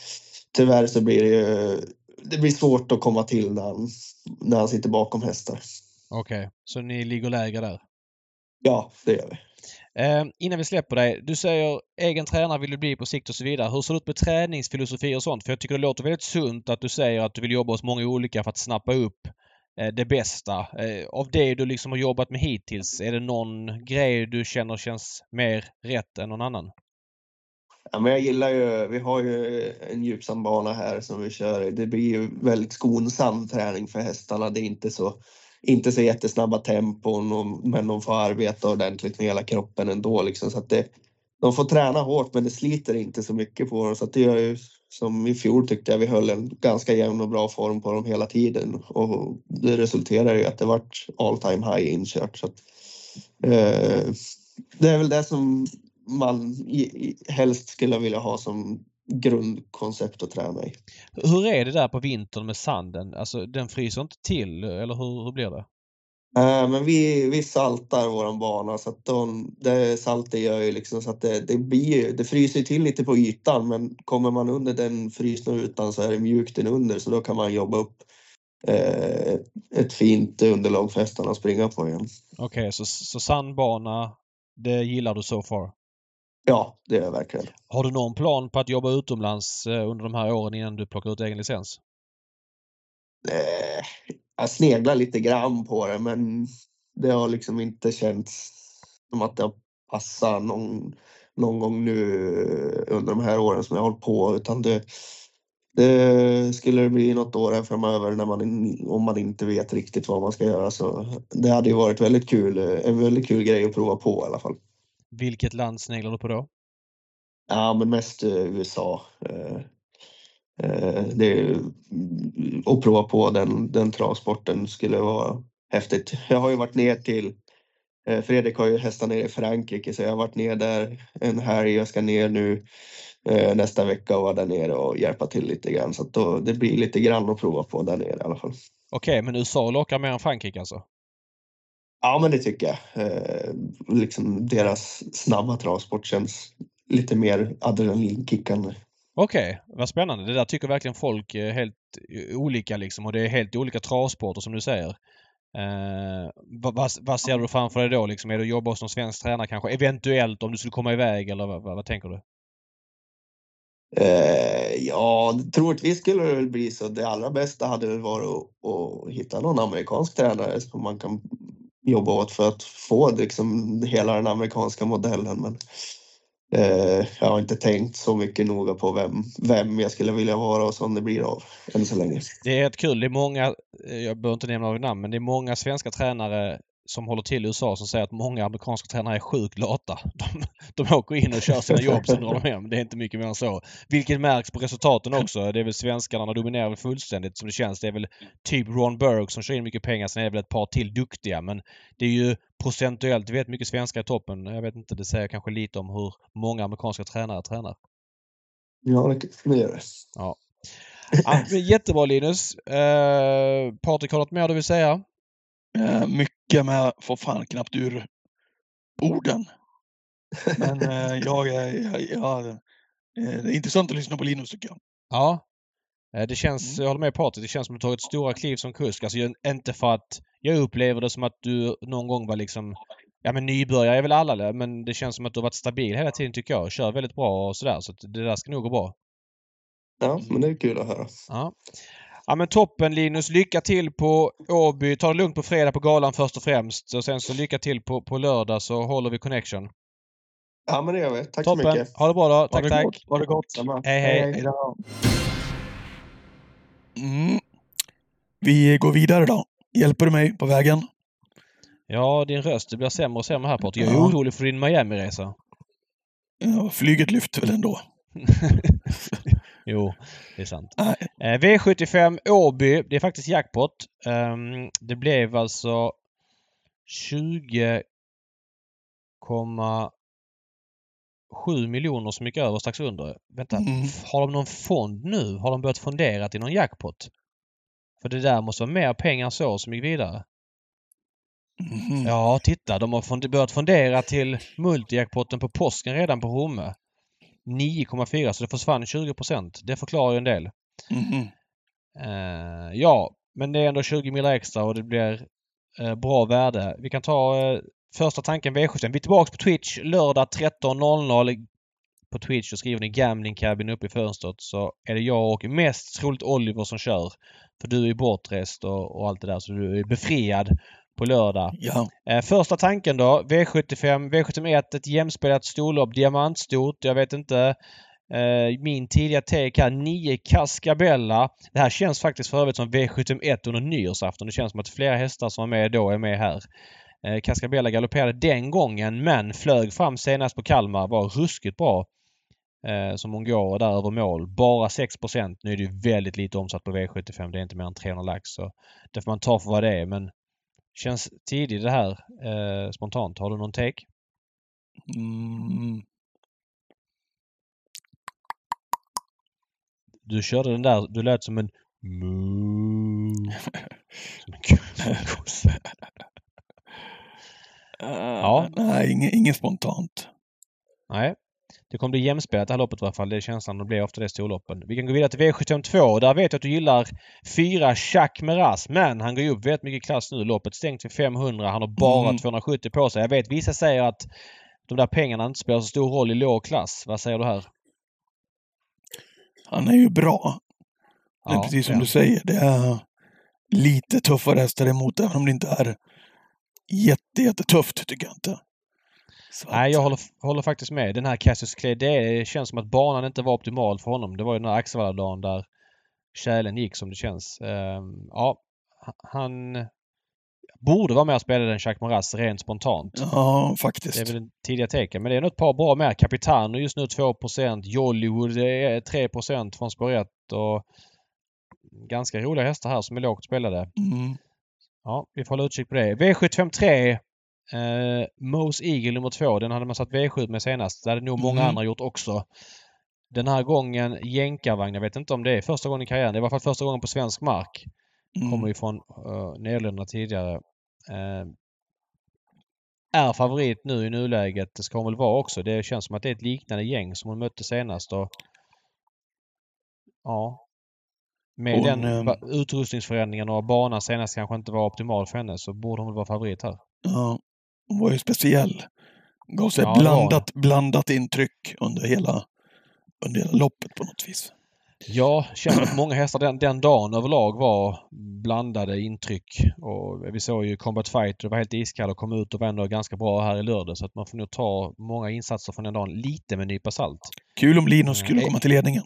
tyvärr så blir det ju det blir svårt att komma till när han, när han sitter bakom hästar. Okej, okay. så ni ligger lägre där? Ja, det gör vi. Eh, innan vi släpper dig. Du säger egen tränare vill du bli på sikt och så vidare. Hur ser det ut med träningsfilosofi och sånt? För jag tycker det låter väldigt sunt att du säger att du vill jobba hos många olika för att snappa upp eh, det bästa. Eh, av det du liksom har jobbat med hittills, är det någon grej du känner känns mer rätt än någon annan? Ja, men jag gillar ju, vi har ju eh, en djupsambana här som vi kör. Det blir ju väldigt skonsam träning för hästarna. Det är inte så inte så jättesnabba tempon och, men de får arbeta ordentligt med hela kroppen ändå. Liksom, så att det, de får träna hårt men det sliter inte så mycket på dem. Så att det gör ju, som i fjol tyckte jag vi höll en ganska jämn och bra form på dem hela tiden. Och det resulterar i att det vart all time high inkört. Så att, eh, det är väl det som man helst skulle vilja ha som grundkoncept att träna i. Hur är det där på vintern med sanden? Alltså den fryser inte till eller hur, hur blir det? Uh, men vi, vi saltar våran bana så att de, det saltet gör ju liksom så att det, det, blir, det fryser till lite på ytan men kommer man under den frysna ytan så är det mjukt under så då kan man jobba upp uh, ett fint underlag för hästarna att springa på igen. Okej, okay, så, så sandbana, det gillar du så so far? Ja, det är jag verkligen. Har du någon plan på att jobba utomlands eh, under de här åren innan du plockar ut egen licens? Eh, jag sneglar lite grann på det men det har liksom inte känts som att det har passat någon, någon gång nu under de här åren som jag har hållit på utan det, Det skulle det bli något år här framöver när man, om man inte vet riktigt vad man ska göra så det hade ju varit väldigt kul, en väldigt kul grej att prova på i alla fall. Vilket land sneglar du på då? Ja, men mest eh, USA. Eh, eh, det ju- att prova på den, den travsporten skulle vara häftigt. Jag har ju varit ner till Fredrik har ju hästar nere i Frankrike så jag har varit ner där en helg. Jag ska ner nu nästa vecka och vara där nere och hjälpa till lite grann. Så då, det blir lite grann att prova på där nere i alla fall. Okej, men USA lockar mer än Frankrike alltså? Ja, men det tycker jag. Eh, liksom deras snabba travsport känns lite mer adrenalinkickande. Okej, vad spännande. Det där tycker verkligen folk helt olika liksom och det är helt olika travsporter som du säger. Eh, vad, vad, ser du framför dig då? Liksom, är det att jobba någon svensk tränare kanske? Eventuellt om du skulle komma iväg eller vad, vad, vad tänker du? Eh, ja, troligtvis skulle det väl bli så. Det allra bästa hade väl varit att, att hitta någon amerikansk tränare som man kan jobba åt för att få liksom hela den amerikanska modellen. Men eh, jag har inte tänkt så mycket noga på vem, vem jag skulle vilja vara och som det blir av än så länge. Det är rätt kul. Det är många, eh, jag behöver inte nämna några namn, men det är många svenska tränare som håller till i USA som säger att många amerikanska tränare är sjukt lata. De, de åker in och kör sina jobb, sen drar de hem. Det är inte mycket mer än så. Vilket märks på resultaten också. Det är väl svenskarna dominerar väl fullständigt som det känns. Det är väl typ Ron Burke som kör in mycket pengar. Sen är det väl ett par till duktiga. Men det är ju procentuellt vet mycket svenskar i toppen. Jag vet inte, det säger kanske lite om hur många amerikanska tränare tränar. Ja, det, det gör det. Ja, men jättebra Linus. Eh, Patrik, har du något mer du vill säga? Eh, mycket med får fan knappt ur orden. Men eh, jag, jag, jag, jag, eh, det är intressant att lyssna på Linus tycker jag. Ja. Eh, Det känns, Mm. jag håller med Patrik, det känns som att du har tagit stora kliv som kusk. Alltså jag- inte för att jag upplever det som att du någon gång var liksom Ja men nybörjare är väl alla det, men det känns som att du har varit stabil hela tiden tycker jag. Kör väldigt bra och sådär. Så det där ska nog gå bra. Ja, men det är kul att höra. Ja. Ja men toppen Linus. Lycka till på Åby. Ta det lugnt på fredag på galan först och främst. Och sen så lycka till på, på lördag så håller vi connection. Ja, men det gör vi. Tack så Toppen. mycket. Ha det bra då. Ha Tack det tack. gott. Ha det gott. Hej, hej. Hej då. Mm. Vi går vidare då. Hjälper du mig på vägen? Ja, din röst det blir sämre och sämre här Patrik. Jag är Ja. orolig för din Miami-resa. Ja, flyget lyfter väl ändå. jo, det är sant. Eh, V75 Åby. Det är faktiskt jackpot. Ehm, det blev alltså 20,7 miljoner som gick över strax under. Vänta, Mm. har de någon fond nu? Har de börjat fondera till någon jackpot? För det där måste vara mer pengar så som gick vidare. Mhm. Ja, titta. De har fond- börjat fondera till multijackpotten på påsken redan på Romme. 9,4 så det försvann 20% Det förklarar ju en del. Mhm. Eh, ja, men det är ändå 20 miljoner extra och det blir eh, bra värde. Vi kan ta eh, första tanken V75. Vi är tillbaka på Twitch lördag 13.00 på Twitch och skriver ni Gambling Cabin uppe i fönstret så är det jag och mest troligt Oliver som kör. För du är bortrest och, och allt det där så du är befriad på lördag. Ja. Eh, första tanken då. V75, V71, ett jämspelat storlopp, diamantstort. Jag vet inte. Eh, min tidiga take här, 9 Cascabella. Det här känns faktiskt för övrigt som V71 under nyårsafton. Det känns som att flera hästar som var med då är med här. Eh, Cascabella galopperade den gången men flög fram senast på Kalmar. Var ruskigt bra. Eh, som hon går där över mål. Bara 6% Nu är det väldigt lite omsatt på V75. Det är inte mer än 300 lax. Så det får man ta för vad det är. Men Känns tidigt det här eh, spontant. Har du någon take? Mm. Du körde den där, du lät som en moo. Som en ko- som en kossa. Ja. Nej, inget, inget spontant. Nej. Det kommer bli jämspelat det här loppet i alla fall. Det är känslan det blir ofta det storloppen. Vi kan gå vidare till V752. Där vet jag att du gillar fyra Jacques Meras. Men han går ju upp väldigt mycket klass nu. Loppet stängt till 500. Han har bara Mm. 270 på sig. Jag vet vissa säger att de där pengarna inte spelar så stor roll i låg klass. Vad säger du här? Han är ju bra. Det är Ja, precis som ja. du säger. Det är lite tuffare hästar emot, även om det inte är jätte, jättetufft, tycker jag inte. Så Nej, jag håller, håller faktiskt med. Den här Cassius Clay, det känns som att banan inte var optimal för honom. Det var ju den här Axevalla-dagen där kärlen gick som det känns. Eh, ja, han borde vara med och spela den Jacques Maras rent spontant. Ja, Det faktiskt. är väl en tidiga tecken. Men det är nog ett par bra med. Capitano just nu 2% Jollywood är 3% från spår 1 och ganska roliga hästar här som är lågt spelade. Mm. Ja, vi får hålla utkik på det. V753. Eh, Mose Eagle nummer två. Den hade man satt V7 med senast. Det hade nog många Mm. andra gjort också. Den här gången jänkarvagn. Jag vet inte om det är första gången i karriären. Det är i alla fall första gången på svensk mark. Kommer Mm. ju från uh, Nederländerna tidigare. Eh, är favorit nu i nuläget. Det ska hon väl vara också. Det känns som att det är ett liknande gäng som hon mötte senast. Och, ja. Med Hon, den ehm, utrustningsförändringen och banan senast kanske inte var optimal för henne så borde hon väl vara favorit här. Ja, hon var ju speciell. Gav sig Ja, blandat, blandat intryck under hela, under hela loppet på något vis. Ja, känner att många hästar den, den dagen överlag var blandade intryck. Och vi såg ju Combat Fighter var helt iskall och kom ut och var ändå ganska bra här i lördag. Så att man får nog ta många insatser från den dagen lite med en nypa salt. Kul om Linus skulle Eh, komma till ledningen.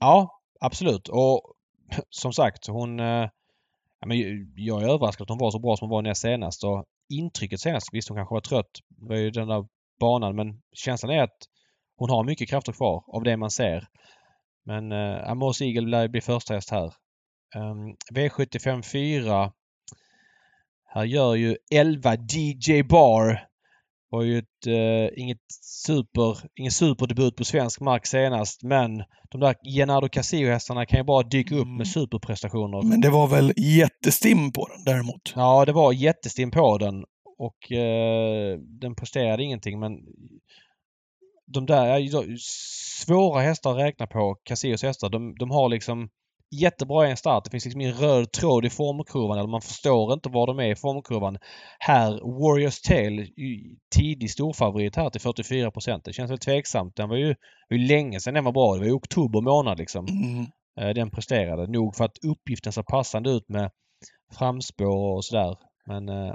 Ja, absolut. Och som sagt, hon... eh, Ja, men jag är överraskad att hon var så bra som hon var näst senast. Och intrycket senast, visst hon kanske var trött. Det var ju den där banan. Men känslan är att hon har mycket krafter kvar av det man ser. Men eh, Amos Eagle lär bli första häst här. Um, V75 4. Här gör ju 11 DJ Bar. Var ju ett, eh, inget super, ingen superdebut på svensk mark senast men de där Genardo Casio-hästarna kan ju bara dyka upp Mm. med superprestationer. Men det var väl jättestim på den däremot. Ja, det var jättestim på den och eh, den presterade ingenting men de där är ju svåra hästar att räkna på, Casios hästar. De, de har liksom jättebra i en start. Det finns liksom ingen röd tråd i formkurvan eller man förstår inte var de är i formkurvan. Här, Warriors Tale, ju tidig storfavorit här till 44 Det känns väl tveksamt. Den var ju, ju länge sedan den var bra. Det var i oktober månad liksom. Mm. Eh, den presterade. Nog för att uppgiften ser passande ut med framspår och sådär. Men äh,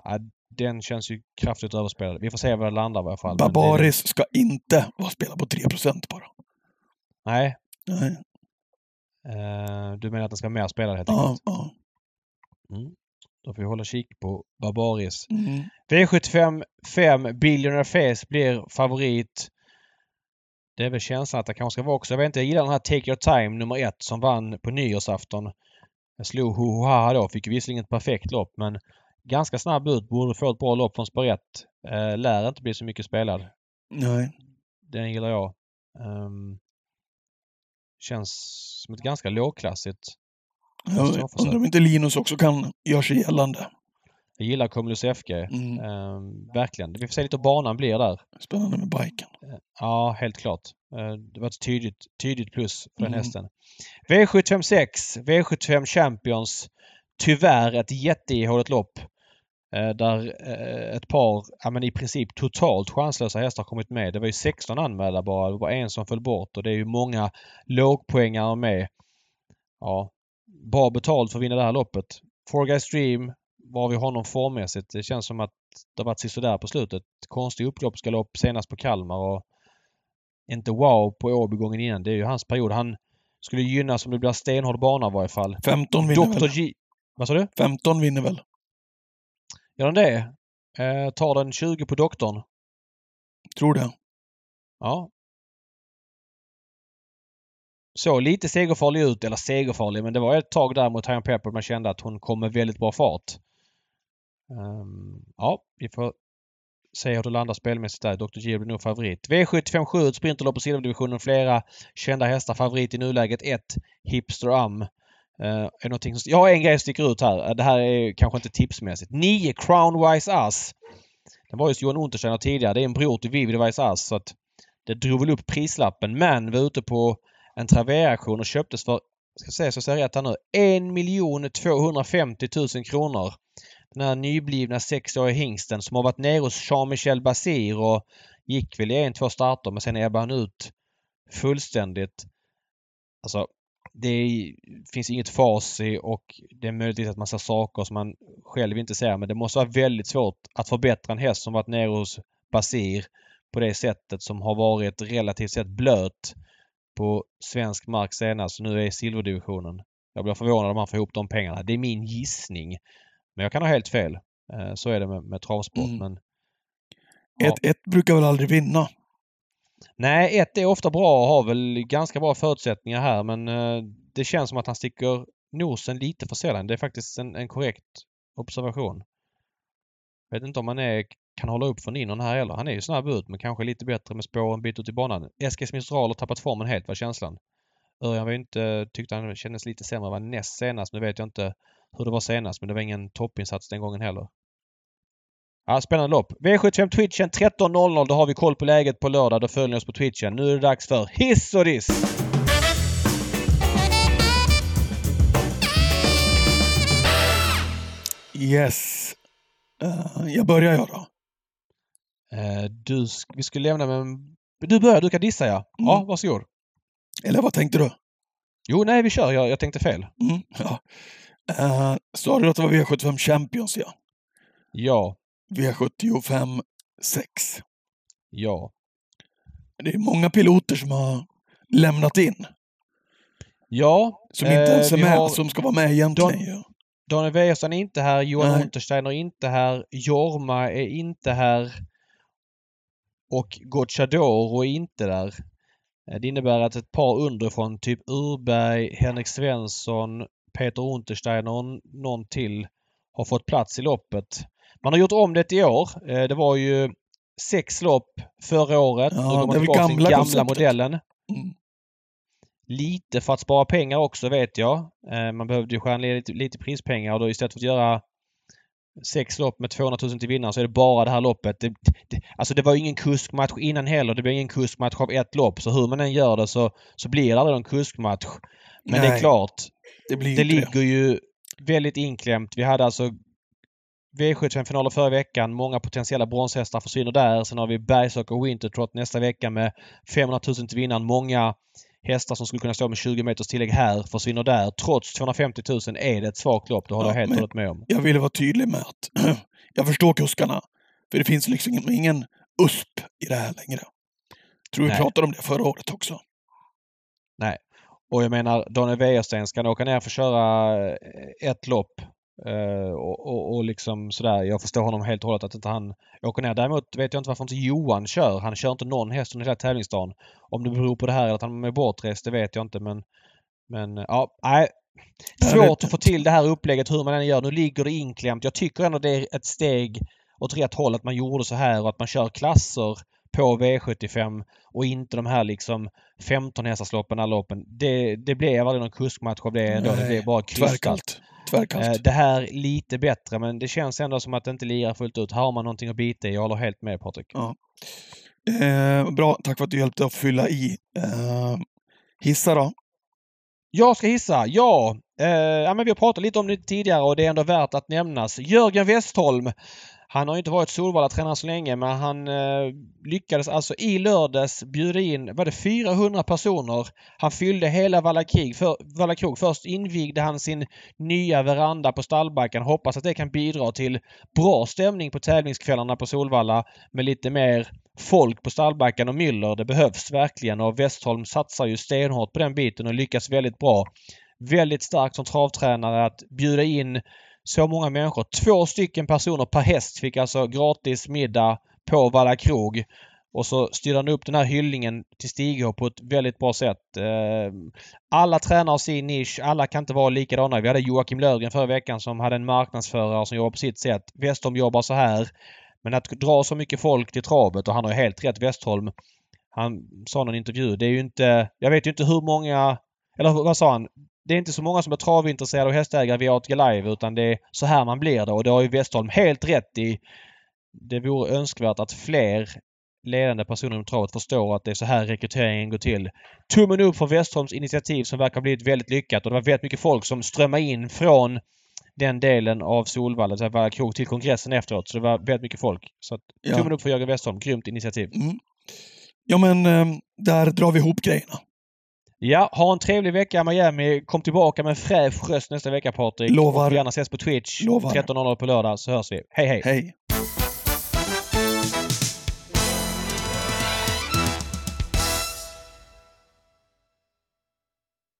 den känns ju kraftigt överspelad. Vi får se var det landar i alla fall. Men det- ska inte vara spela på 3% bara. Nej. Nej. Eh, du menar att den ska vara mer spelad helt enkelt? Ja, ja. Mm. Då får vi hålla kik på Barbaris. Mm. V75 5 Billionaire Face blir favorit. Det är väl känslan att det kanske ska vara också. Jag vet inte, jag gillar den här Take Your Time nummer ett som vann på nyårsafton. Jag slog Hohoha då. Fick visserligen ett perfekt lopp men ganska snabb ut. Borde få ett bra lopp från spår 1. Eh, lär inte bli så mycket spelad. Nej. Den gillar jag. Ehm, känns som ett ganska lågklassigt. Jag undrar om inte Linus också kan göra sig gällande. Jag gillar Cumulus FG. Mm. Ehm, verkligen. Vi får se lite hur banan blir där. Spännande med biken. Ja, helt klart. Eh, Det var ett tydligt, tydligt plus för den Mm. hästen. V756, V75 Champions. Tyvärr ett jätteihåligt lopp. Eh, Där eh, ett par, ja men i princip totalt chanslösa hästar kommit med. Det var ju 16 anmälda bara. Det var en som föll bort och det är ju många lågpoängare med. Ja, bra betalt för att vinna det här loppet. Four Guys Dream, var vi honom formmässigt? Det känns som att det har varit sisådär på slutet. Konstig upploppsgalopp senast på Kalmar och inte wow på Åby-gången innan. Det är ju hans period. Han skulle gynnas om det blir stenhård bana i varje fall. 15 vinner Dr. väl? G... Vad sa du? 15 vinner väl? Gör den det? Eh, tar den 20 på doktorn? Tror det. Ja. Så lite segerfarlig ut, eller segerfarlig, men det var ett tag där mot Hyman Pepper man kände att hon kom med väldigt bra fart. Ehm, ja, vi får se hur det landar spelmässigt där. Dr. G blir nog favorit. V757, ett sprinterlopp på silverdivisionen. Flera kända hästar. Favorit i nuläget 1, Hipster Am. Uh, är någonting som, jag har en grej som sticker ut här. Eh, det här är kanske inte tipsmässigt. 9, Crown Wise Ass. Den var just Johan Untersteiner tidigare. Det är en bror till Vivid Wise Ass. Så att det drog väl upp prislappen. Men var ute på en Travera-auktion och köptes för, ska säga så jag säger rätt här nu, 1 250 000 kronor. Den här nyblivna sexåriga hingsten som har varit nere hos Jean-Michel Basir och gick väl i en, två starter men sen ebbade han ut fullständigt. Alltså, det är, finns inget facit och det är möjligtvis att man ser saker som man själv inte ser men det måste vara väldigt svårt att förbättra en häst som varit nere hos Basir på det sättet som har varit relativt sett blöt på svensk mark senast nu är silverdivisionen. Jag blir förvånad om han får ihop de pengarna. Det är min gissning. Men jag kan ha helt fel. Eh, Så är det med, med travsport. Mm. Men, ja. Ett, ett brukar väl aldrig vinna? Nej, ett är ofta bra och har väl ganska bra förutsättningar här men eh, det känns som att han sticker nosen lite för sällan. Det är faktiskt en, en korrekt observation. Jag vet inte om han är, kan hålla upp från Ninon här heller. Han är ju snabb ut men kanske lite bättre med spår en bit ut i banan. Eskils Mistral har tappat formen helt var känslan. Örjan var ju inte, tyckte han kändes lite sämre var näst senast. Nu vet jag inte hur det var senast men det var ingen toppinsats den gången heller. Ja, spännande lopp. V75 Twitchen 13.00. Då har vi koll på läget på lördag. Då följer ni oss på Twitchen. Nu är det dags för hiss och diss! Yes. Eh, jag börjar jag då. Eh, du, vi skulle lämna med en... Du börjar, du kan dissa ja. Ja, Mm. varsågod. Eller vad tänkte du? Jo, nej vi kör. Jag, jag tänkte fel. Mm, ja. Uh, Sa du att det var V75 Champions, ja? Ja, V75 6. ja. Det är många piloter som har lämnat in. Ja, Som inte Eh, ens är med, har som ska vara med egentligen. Don-. Daniel Wäjersten är inte här. Johan Nej. Untersteiner är inte här. Jorma är inte här. Och Gocciadoro är inte där. Eh, Det innebär att ett par underifrån, typ Urberg, Henrik Svensson, Peter Untersteiner och någon till har fått plats i loppet. Man har gjort om det i år. Eh, Det var ju sex lopp förra året. Ja, nu går man tillbaka till den gamla modellen. Mm. Lite för att spara pengar också vet jag. Eh, Man behövde ju skära ner lite, lite prispengar och då istället för att göra sex lopp med 200 000 till vinnaren så är det bara det här loppet. Det, det, alltså det var ingen kuskmatch innan heller. Det blir ingen kuskmatch av ett lopp. Så hur man än gör det så, så blir det aldrig någon kuskmatch. Men det är Nej, klart, det blir det ligger ju väldigt inklämt. Vi hade alltså V75-finaler förra veckan. Många potentiella bronshästar försvinner där. Sen har vi Bergsåker och Wintertrot nästa vecka med 500 000 till vinnaren. Många hästar som skulle kunna stå med 20 meters tillägg här försvinner där. Trots 250 000 är det ett svagt lopp. Det håller Ja, jag helt och hållet med om. Jag ville vara tydlig med att jag förstår kuskarna. För det finns liksom ingen, USP i det här längre. Tror vi Nej. pratade om det förra året också. Och jag menar, Daniel Wäjersten ska han åka ner för att köra eh, ett lopp eh, och, och, och liksom sådär. Jag förstår honom helt och hållet att inte han åker ner. Däremot vet jag inte varför inte Johan kör. Han kör inte någon häst under hela tävlingsdagen. Om det beror på det här eller att han är bortrest, det vet jag inte men... Men ja, nej. Svårt att få till det här upplägget hur man än gör. Nu ligger det inklämt. Jag tycker ändå det är ett steg åt rätt håll att man gjorde så här och att man kör klasser på V75 och inte de här liksom 15 hästarsloppen, alla loppen. Det, det blev aldrig någon kuskmatch av det ändå. Det Nej, blev bara krystat. Tvärkallt. Eh, Det här lite bättre men det känns ändå som att det inte lirar fullt ut. Här har man någonting att bita i. Jag håller helt med Patrik. Ja. Eh, bra, tack för att du hjälpte att fylla i. Eh, hissa då? Jag ska hissa. Ja, eh, ja men vi har pratat lite om det tidigare och det är ändå värt att nämnas. Jörgen Westholm. Han har inte varit Solvalla-tränare så länge men han eh, lyckades alltså i lördags bjuda in, var det 400 personer? Han fyllde hela Valla Krog. För, Valla Först invigde han sin nya veranda på stallbacken. Hoppas att det kan bidra till bra stämning på tävlingskvällarna på Solvalla med lite mer folk på stallbacken och myller. Det behövs verkligen och Westholm satsar ju stenhårt på den biten och lyckas väldigt bra. Väldigt starkt som travtränare att bjuda in så många människor. Två stycken personer per häst fick alltså gratis middag på Valla Krog. Och så styrde han upp den här hyllningen till Stig på ett väldigt bra sätt. Eh, alla tränar sin nisch. Alla kan inte vara likadana. Vi hade Joakim Löfgren förra veckan som hade en marknadsförare som jobbar på sitt sätt. Westholm jobbar så här. Men att dra så mycket folk till travet och han har ju helt rätt Westholm. Han sa i någon intervju. Det är ju inte... Jag vet ju inte hur många... Eller vad sa han? Det är inte så många som är travintresserade och hästägare via ATG Live utan det är så här man blir det och det har ju Westholm helt rätt i. Det vore önskvärt att fler ledande personer inom travet förstår att det är så här rekryteringen går till. Tummen upp för Westholms initiativ som verkar ha blivit väldigt lyckat och det var väldigt mycket folk som strömmade in från den delen av Solvalla, det var krog till kongressen efteråt. Så det var väldigt mycket folk. Så att, Ja. tummen upp för Jörgen Westholm. Grymt initiativ. Mm. Ja, men eh, där drar vi ihop grejerna. Ja, ha en trevlig vecka Miami. Kom tillbaka med en fräsch röst nästa vecka Patrik. Lovar. Och vi gärna ses på Twitch. Lovar. 13.00 på lördag så hörs vi. Hej hej! Hej!